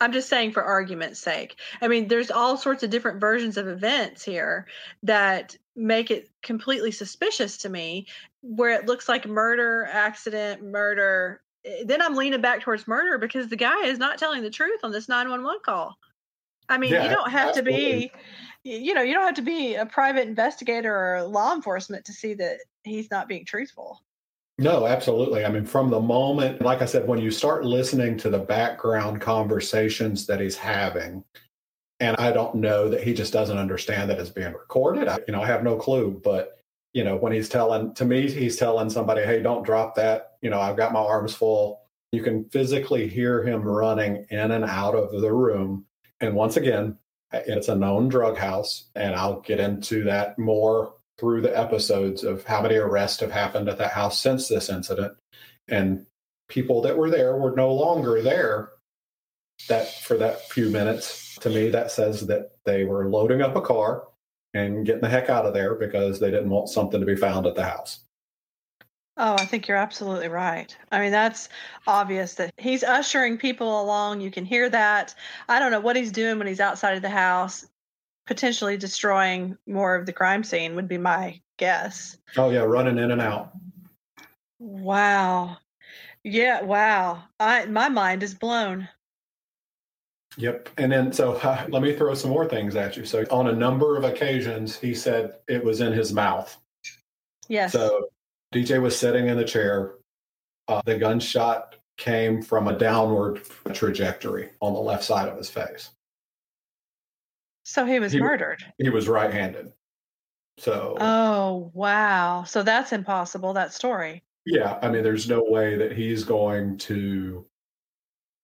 I'm just saying for argument's sake. I mean, there's all sorts of different versions of events here that make it completely suspicious to me, where it looks like murder, accident, murder. Then I'm leaning back towards murder because the guy is not telling the truth on this 911 call. I mean, Yeah, you don't have to be, absolutely. You know, you don't have to be a private investigator or law enforcement to see that he's not being truthful. No, absolutely. I mean, from the moment, like I said, when you start listening to the background conversations that he's having, and I don't know that he just doesn't understand that it's being recorded. I, you know, I have no clue. But you know, when he's telling to me, he's telling somebody, "Hey, don't drop that." You know, I've got my arms full. You can physically hear him running in and out of the room. And once again, it's a known drug house, and I'll get into that more through the episodes of how many arrests have happened at that house since this incident. And people that were there were no longer there that for that few minutes, to me, that says that they were loading up a car and getting the heck out of there because they didn't want something to be found at the house. Oh, I think you're absolutely right. I mean, that's obvious that he's ushering people along. You can hear that. I don't know what he's doing when he's outside of the house, potentially destroying more of the crime scene, would be my guess. Oh, yeah, running in and out. Wow. Yeah, wow. I my mind is blown. Yep. And then, so uh, [LAUGHS] let me throw some more things at you. So, on a number of occasions, he said it was in his mouth. Yes. So, DJ was sitting in the chair. Uh, the gunshot came from a downward trajectory on the left side of his face. So he was He- murdered. He was right handed. So, Oh, wow. So that's impossible, that story. yeah, I mean, there's no way that he's going to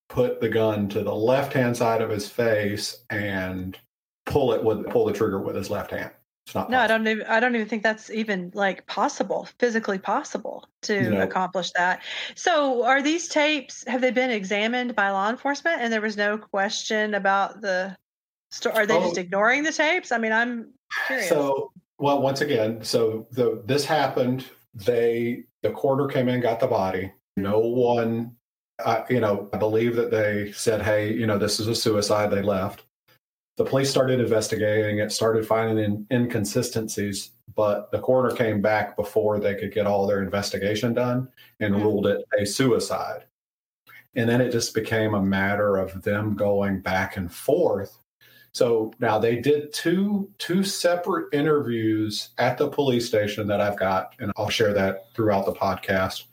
put the gun to the left hand side of his face and pull it with pull the trigger with his left hand. No, I don't even I don't even think that's even like possible, physically possible to No. accomplish that. So are these tapes have they been examined by law enforcement and there was no question about the sto- are they just Oh. ignoring the tapes? I mean, I'm curious. So, well, once again, so the this happened. They the coroner came in, got the body. No one, uh, you know, I believe that they said, "Hey, you know, this is a suicide." They left. The police started investigating it, started finding in, inconsistencies, but the coroner came back before they could get all their investigation done and mm-hmm. ruled it a suicide. And then it just became a matter of them going back and forth so now they did two two separate interviews at the police station that I've got, and I'll share that throughout the podcast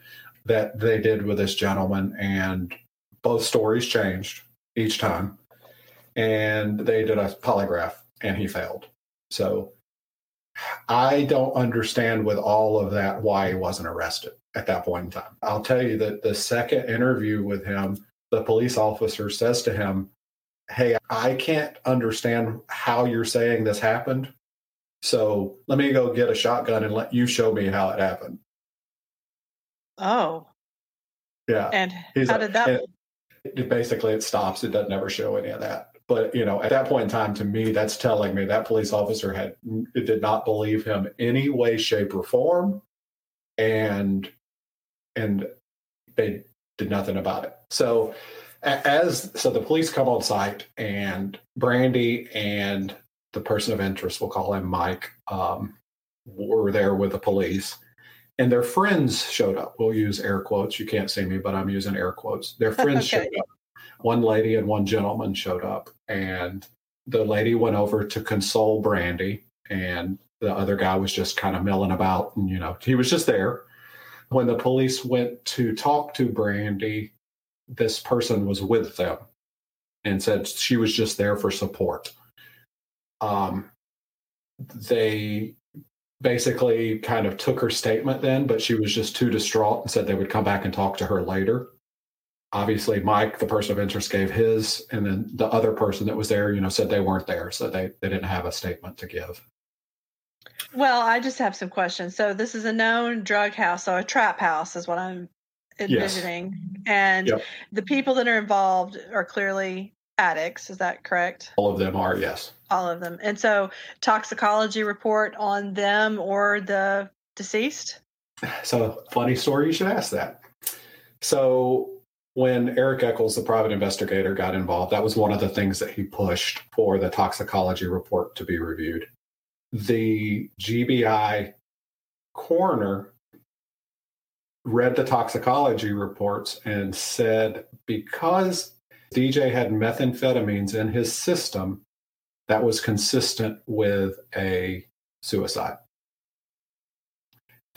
that they did with this gentleman, and both stories changed each time. And they did a polygraph, and he failed. So I don't understand with all of that why he wasn't arrested at that point in time. I'll tell you that the second interview with him, the police officer says to him, hey, I can't understand how you're saying this happened. So let me go get a shotgun and let you show me how it happened. oh, Yeah. and He's how like- did that it- it basically it stops. It doesn't ever show any of that. But you know, at that point in time, to me, that's telling me that police officer had did not believe him any way, shape, or form, and and they did nothing about it. So as so the police come on site and Brandy and the person of interest, we'll call him Mike, um, were there with the police and their friends showed up. We'll use air quotes. You can't see me, but I'm using air quotes. Their friends [LAUGHS] Okay. showed up. One lady and one gentleman showed up, and the lady went over to console Brandy, and the other guy was just kind of milling about, and you know, he was just there. When the police went to talk to Brandy, this person was with them and said she was just there for support. Um, they basically kind of took her statement then, but she was just too distraught and said they would come back and talk to her later. Obviously, Mike, the person of interest, gave his, and then the other person that was there, you know, said they weren't there, so they they didn't have a statement to give. Well, I just have some questions. So this is a known drug house, so a trap house is what I'm envisioning. And Yep. the people that are involved are clearly addicts. Is that correct? All of them are yes. All of them. And so toxicology report on them or the deceased? So, funny story, you should ask that. So, when Eric Eccles, the private investigator, got involved, that was one of the things that he pushed for the toxicology report to be reviewed. The GBI coroner read the toxicology reports and said because DJ had methamphetamines in his system, that was consistent with a suicide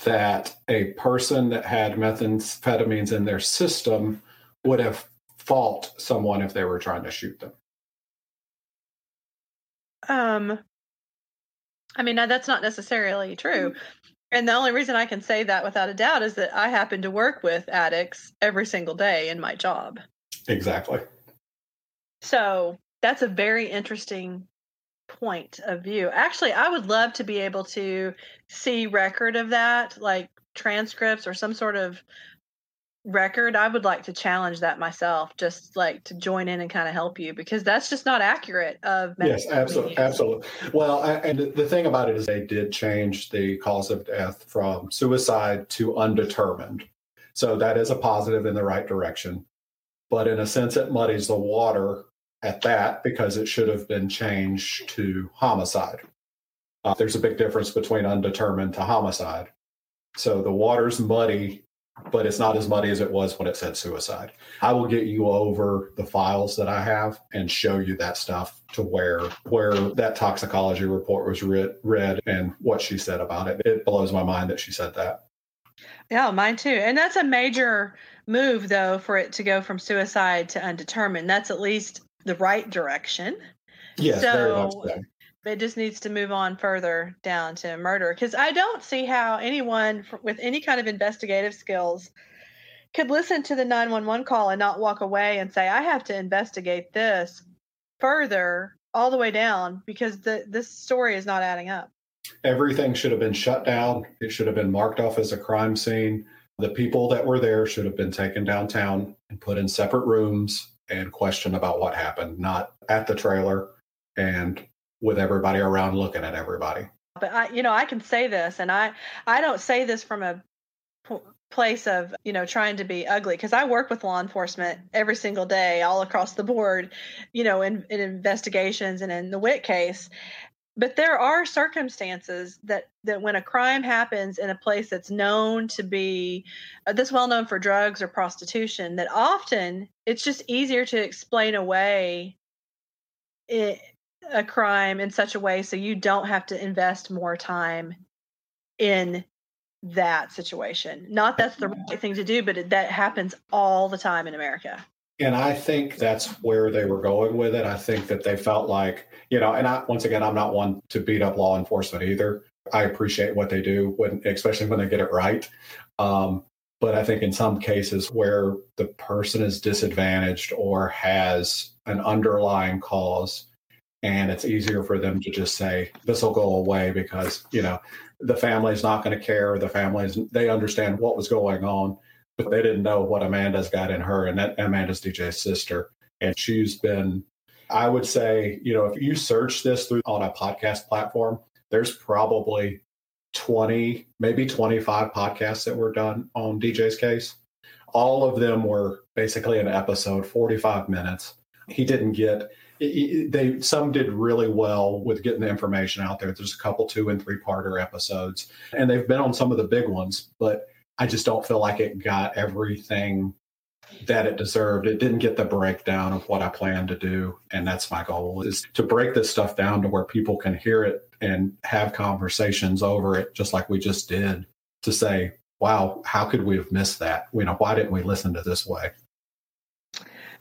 that a person that had methamphetamines in their system would have fought someone if they were trying to shoot them. Um, I mean, that's not necessarily true. And the only reason I can say that without a doubt is that I happen to work with addicts every single day in my job. Exactly. So that's a very interesting point of view. Actually, I would love to be able to see record of that, like transcripts or some sort of record, I would like to challenge that myself, just like to join in and kind of help you because that's just not accurate of yes, absolutely, absolutely. Well, I, and the thing about it is they did change the cause of death from suicide to undetermined, so that is a positive in the right direction. But in a sense, it muddies the water at that because it should have been changed to homicide. Uh, there's a big difference between undetermined to homicide. So the water's muddy but it's not as muddy as it was when it said suicide. I will get you over the files that I have and show you that stuff to where where that toxicology report was read, read and what she said about it. It blows my mind that she said that. Yeah, mine too. And that's a major move though for it to go from suicide to undetermined. That's at least the right direction. Yes, so, very much so it just needs to move on further down to murder because I don't see how anyone with any kind of investigative skills could listen to the 911 call and not walk away and say, I have to investigate this further all the way down because the, this story is not adding up. Everything should have been shut down. It should have been marked off as a crime scene. The people that were there should have been taken downtown and put in separate rooms and questioned about what happened, not at the trailer and with everybody around looking at everybody. But I, you know, I can say this, and I, I don't say this from a place of you know trying to be ugly because I work with law enforcement every single day, all across the board, you know, in, in investigations and in the Witt case. But there are circumstances that that when a crime happens in a place that's known to be uh, this well known for drugs or prostitution, that often it's just easier to explain away it, a crime in such a way so you don't have to invest more time in that situation. Not that's the right thing to do, but it, that happens all the time in America. And I think that's where they were going with it. I think that they felt like, you know, and I, once again, I'm not one to beat up law enforcement either. I appreciate what they do when, especially when they get it right. Um, but I think in some cases where the person is disadvantaged or has an underlying cause, and it's easier for them to just say this will go away because you know the family's not going to care. The families they understand what was going on but they didn't know what amanda's got in her and that amanda's dj's sister. And she's been i would say you know if you search this through on a podcast platform there's probably 20 maybe 25 podcasts that were done on dj's case. All of them were basically an episode 45 minutes. He didn't get they some did really well with getting the information out there. There's a couple two and three parter episodes, and they've been on some of the big ones, but I just don't feel like it got everything that it deserved. It didn't get the breakdown of what I plan to do, and that's my goal is to break this stuff down to where people can hear it and have conversations over it, just like we just did. To say, "Wow, how could we have missed that? You know, why didn't we listen to this way?"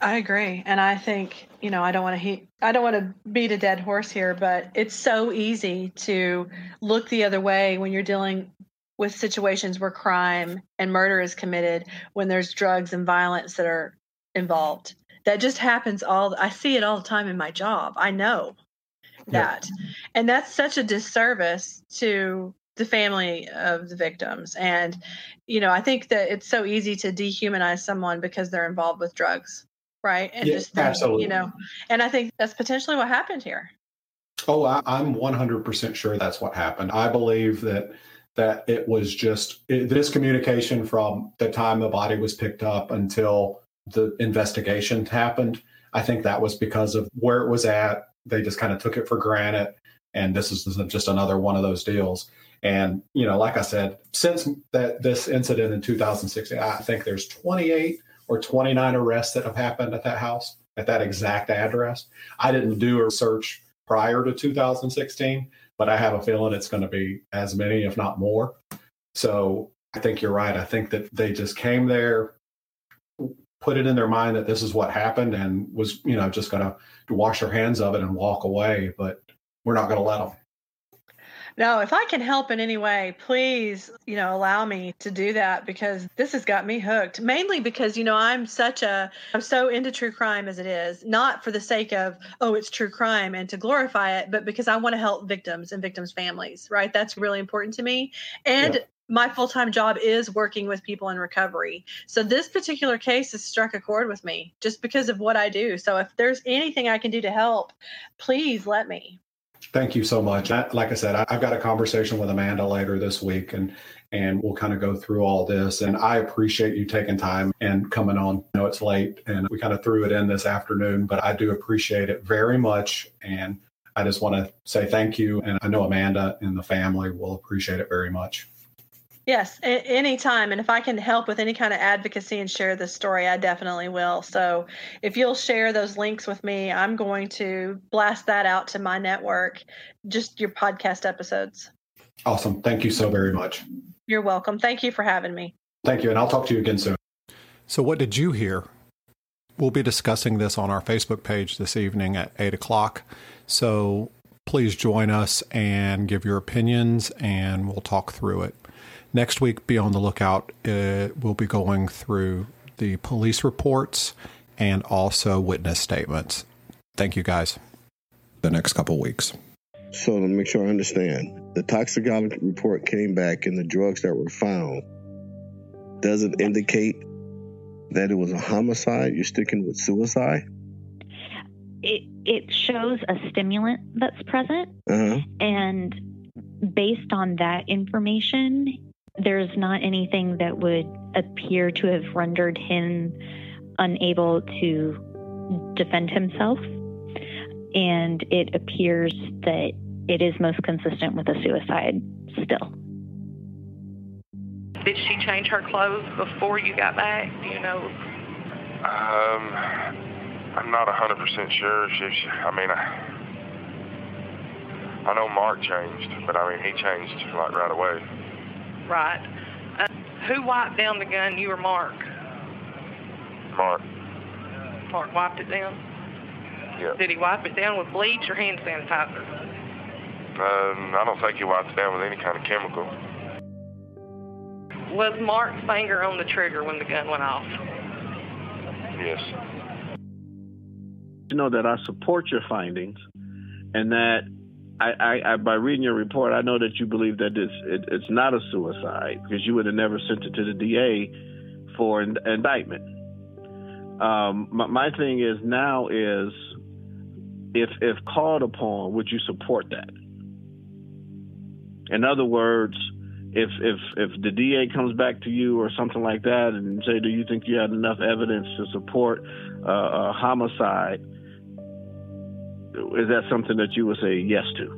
I agree, and I think you know I don't want to he- I don't want to beat a dead horse here, but it's so easy to look the other way when you're dealing with situations where crime and murder is committed when there's drugs and violence that are involved. That just happens all I see it all the time in my job. I know that. Yeah. And that's such a disservice to the family of the victims. And you know, I think that it's so easy to dehumanize someone because they're involved with drugs right? And yeah, just think, absolutely. you know, and I think that's potentially what happened here. Oh, I, am 100% sure that's what happened. I believe that that it was just it, this communication from the time the body was picked up until the investigation happened. I think that was because of where it was at. They just kind of took it for granted, and this is just another one of those deals. And you know, like I said, since that this incident in 2016, I think there's 28 or 29 arrests that have happened at that house at that exact address. I didn't do a search prior to 2016, but I have a feeling it's going to be as many, if not more. So I think you're right. I think that they just came there, put it in their mind that this is what happened, and was, you know, just going to wash their hands of it and walk away. But we're not going to let them. No, if I can help in any way, please, you know, allow me to do that because this has got me hooked. Mainly because, you know, I'm such a I'm so into true crime as it is, not for the sake of, oh, it's true crime and to glorify it, but because I want to help victims and victims' families, right? That's really important to me. And yeah. my full-time job is working with people in recovery. So this particular case has struck a chord with me just because of what I do. So if there's anything I can do to help, please let me. Thank you so much. Like I said, I've got a conversation with Amanda later this week, and and we'll kind of go through all this. And I appreciate you taking time and coming on. I know it's late, and we kind of threw it in this afternoon, but I do appreciate it very much. And I just want to say thank you. And I know Amanda and the family will appreciate it very much. Yes, a- anytime. And if I can help with any kind of advocacy and share this story, I definitely will. So if you'll share those links with me, I'm going to blast that out to my network, just your podcast episodes. Awesome. Thank you so very much. You're welcome. Thank you for having me. Thank you. And I'll talk to you again soon. So, what did you hear? We'll be discussing this on our Facebook page this evening at 8 o'clock. So, please join us and give your opinions, and we'll talk through it. Next week, be on the lookout. Uh, we'll be going through the police reports and also witness statements. Thank you, guys. The next couple weeks. So, to make sure I understand, the toxicology report came back and the drugs that were found does it indicate that it was a homicide? You're sticking with suicide? It, it shows a stimulant that's present. Uh-huh. And based on that information, there's not anything that would appear to have rendered him unable to defend himself. And it appears that it is most consistent with a suicide still. Did she change her clothes before you got back? Do you know? Um, I'm not 100% sure. She, she, I mean, I, I know Mark changed, but I mean, he changed like right away. Right. Uh, who wiped down the gun? You or Mark? Mark. Mark wiped it down? Yeah. Did he wipe it down with bleach or hand sanitizer? Um, I don't think he wiped it down with any kind of chemical. Was Mark's finger on the trigger when the gun went off? Yes. You know that I support your findings, and that I, I, I by reading your report, I know that you believe that it's it, it's not a suicide because you would have never sent it to the DA for an indictment. Um, my, my thing is now is if if called upon, would you support that? In other words, if if if the DA comes back to you or something like that and say, do you think you had enough evidence to support uh, a homicide? Is that something that you would say yes to?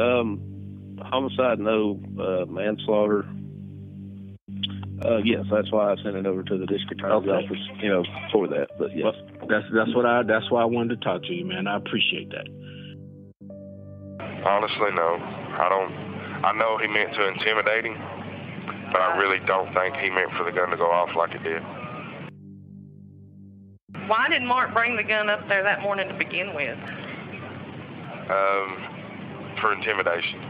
Um, homicide, no. Uh, manslaughter, uh, yes. That's why I sent it over to the district attorney's Okay. office, you know, for that. But yes. Well, that's that's what I that's why I wanted to talk to you, man. I appreciate that. Honestly, no. I don't. I know he meant to intimidate him, but I really don't think he meant for the gun to go off like it did. Why did Mark bring the gun up there that morning to begin with? Um, for intimidation.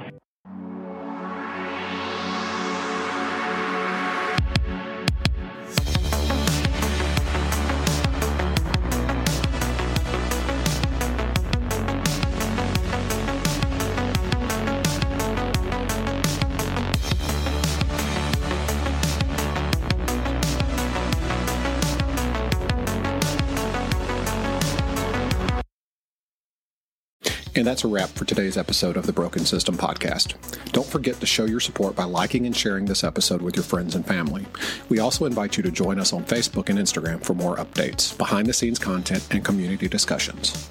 And that's a wrap for today's episode of the Broken System Podcast. Don't forget to show your support by liking and sharing this episode with your friends and family. We also invite you to join us on Facebook and Instagram for more updates, behind the scenes content, and community discussions.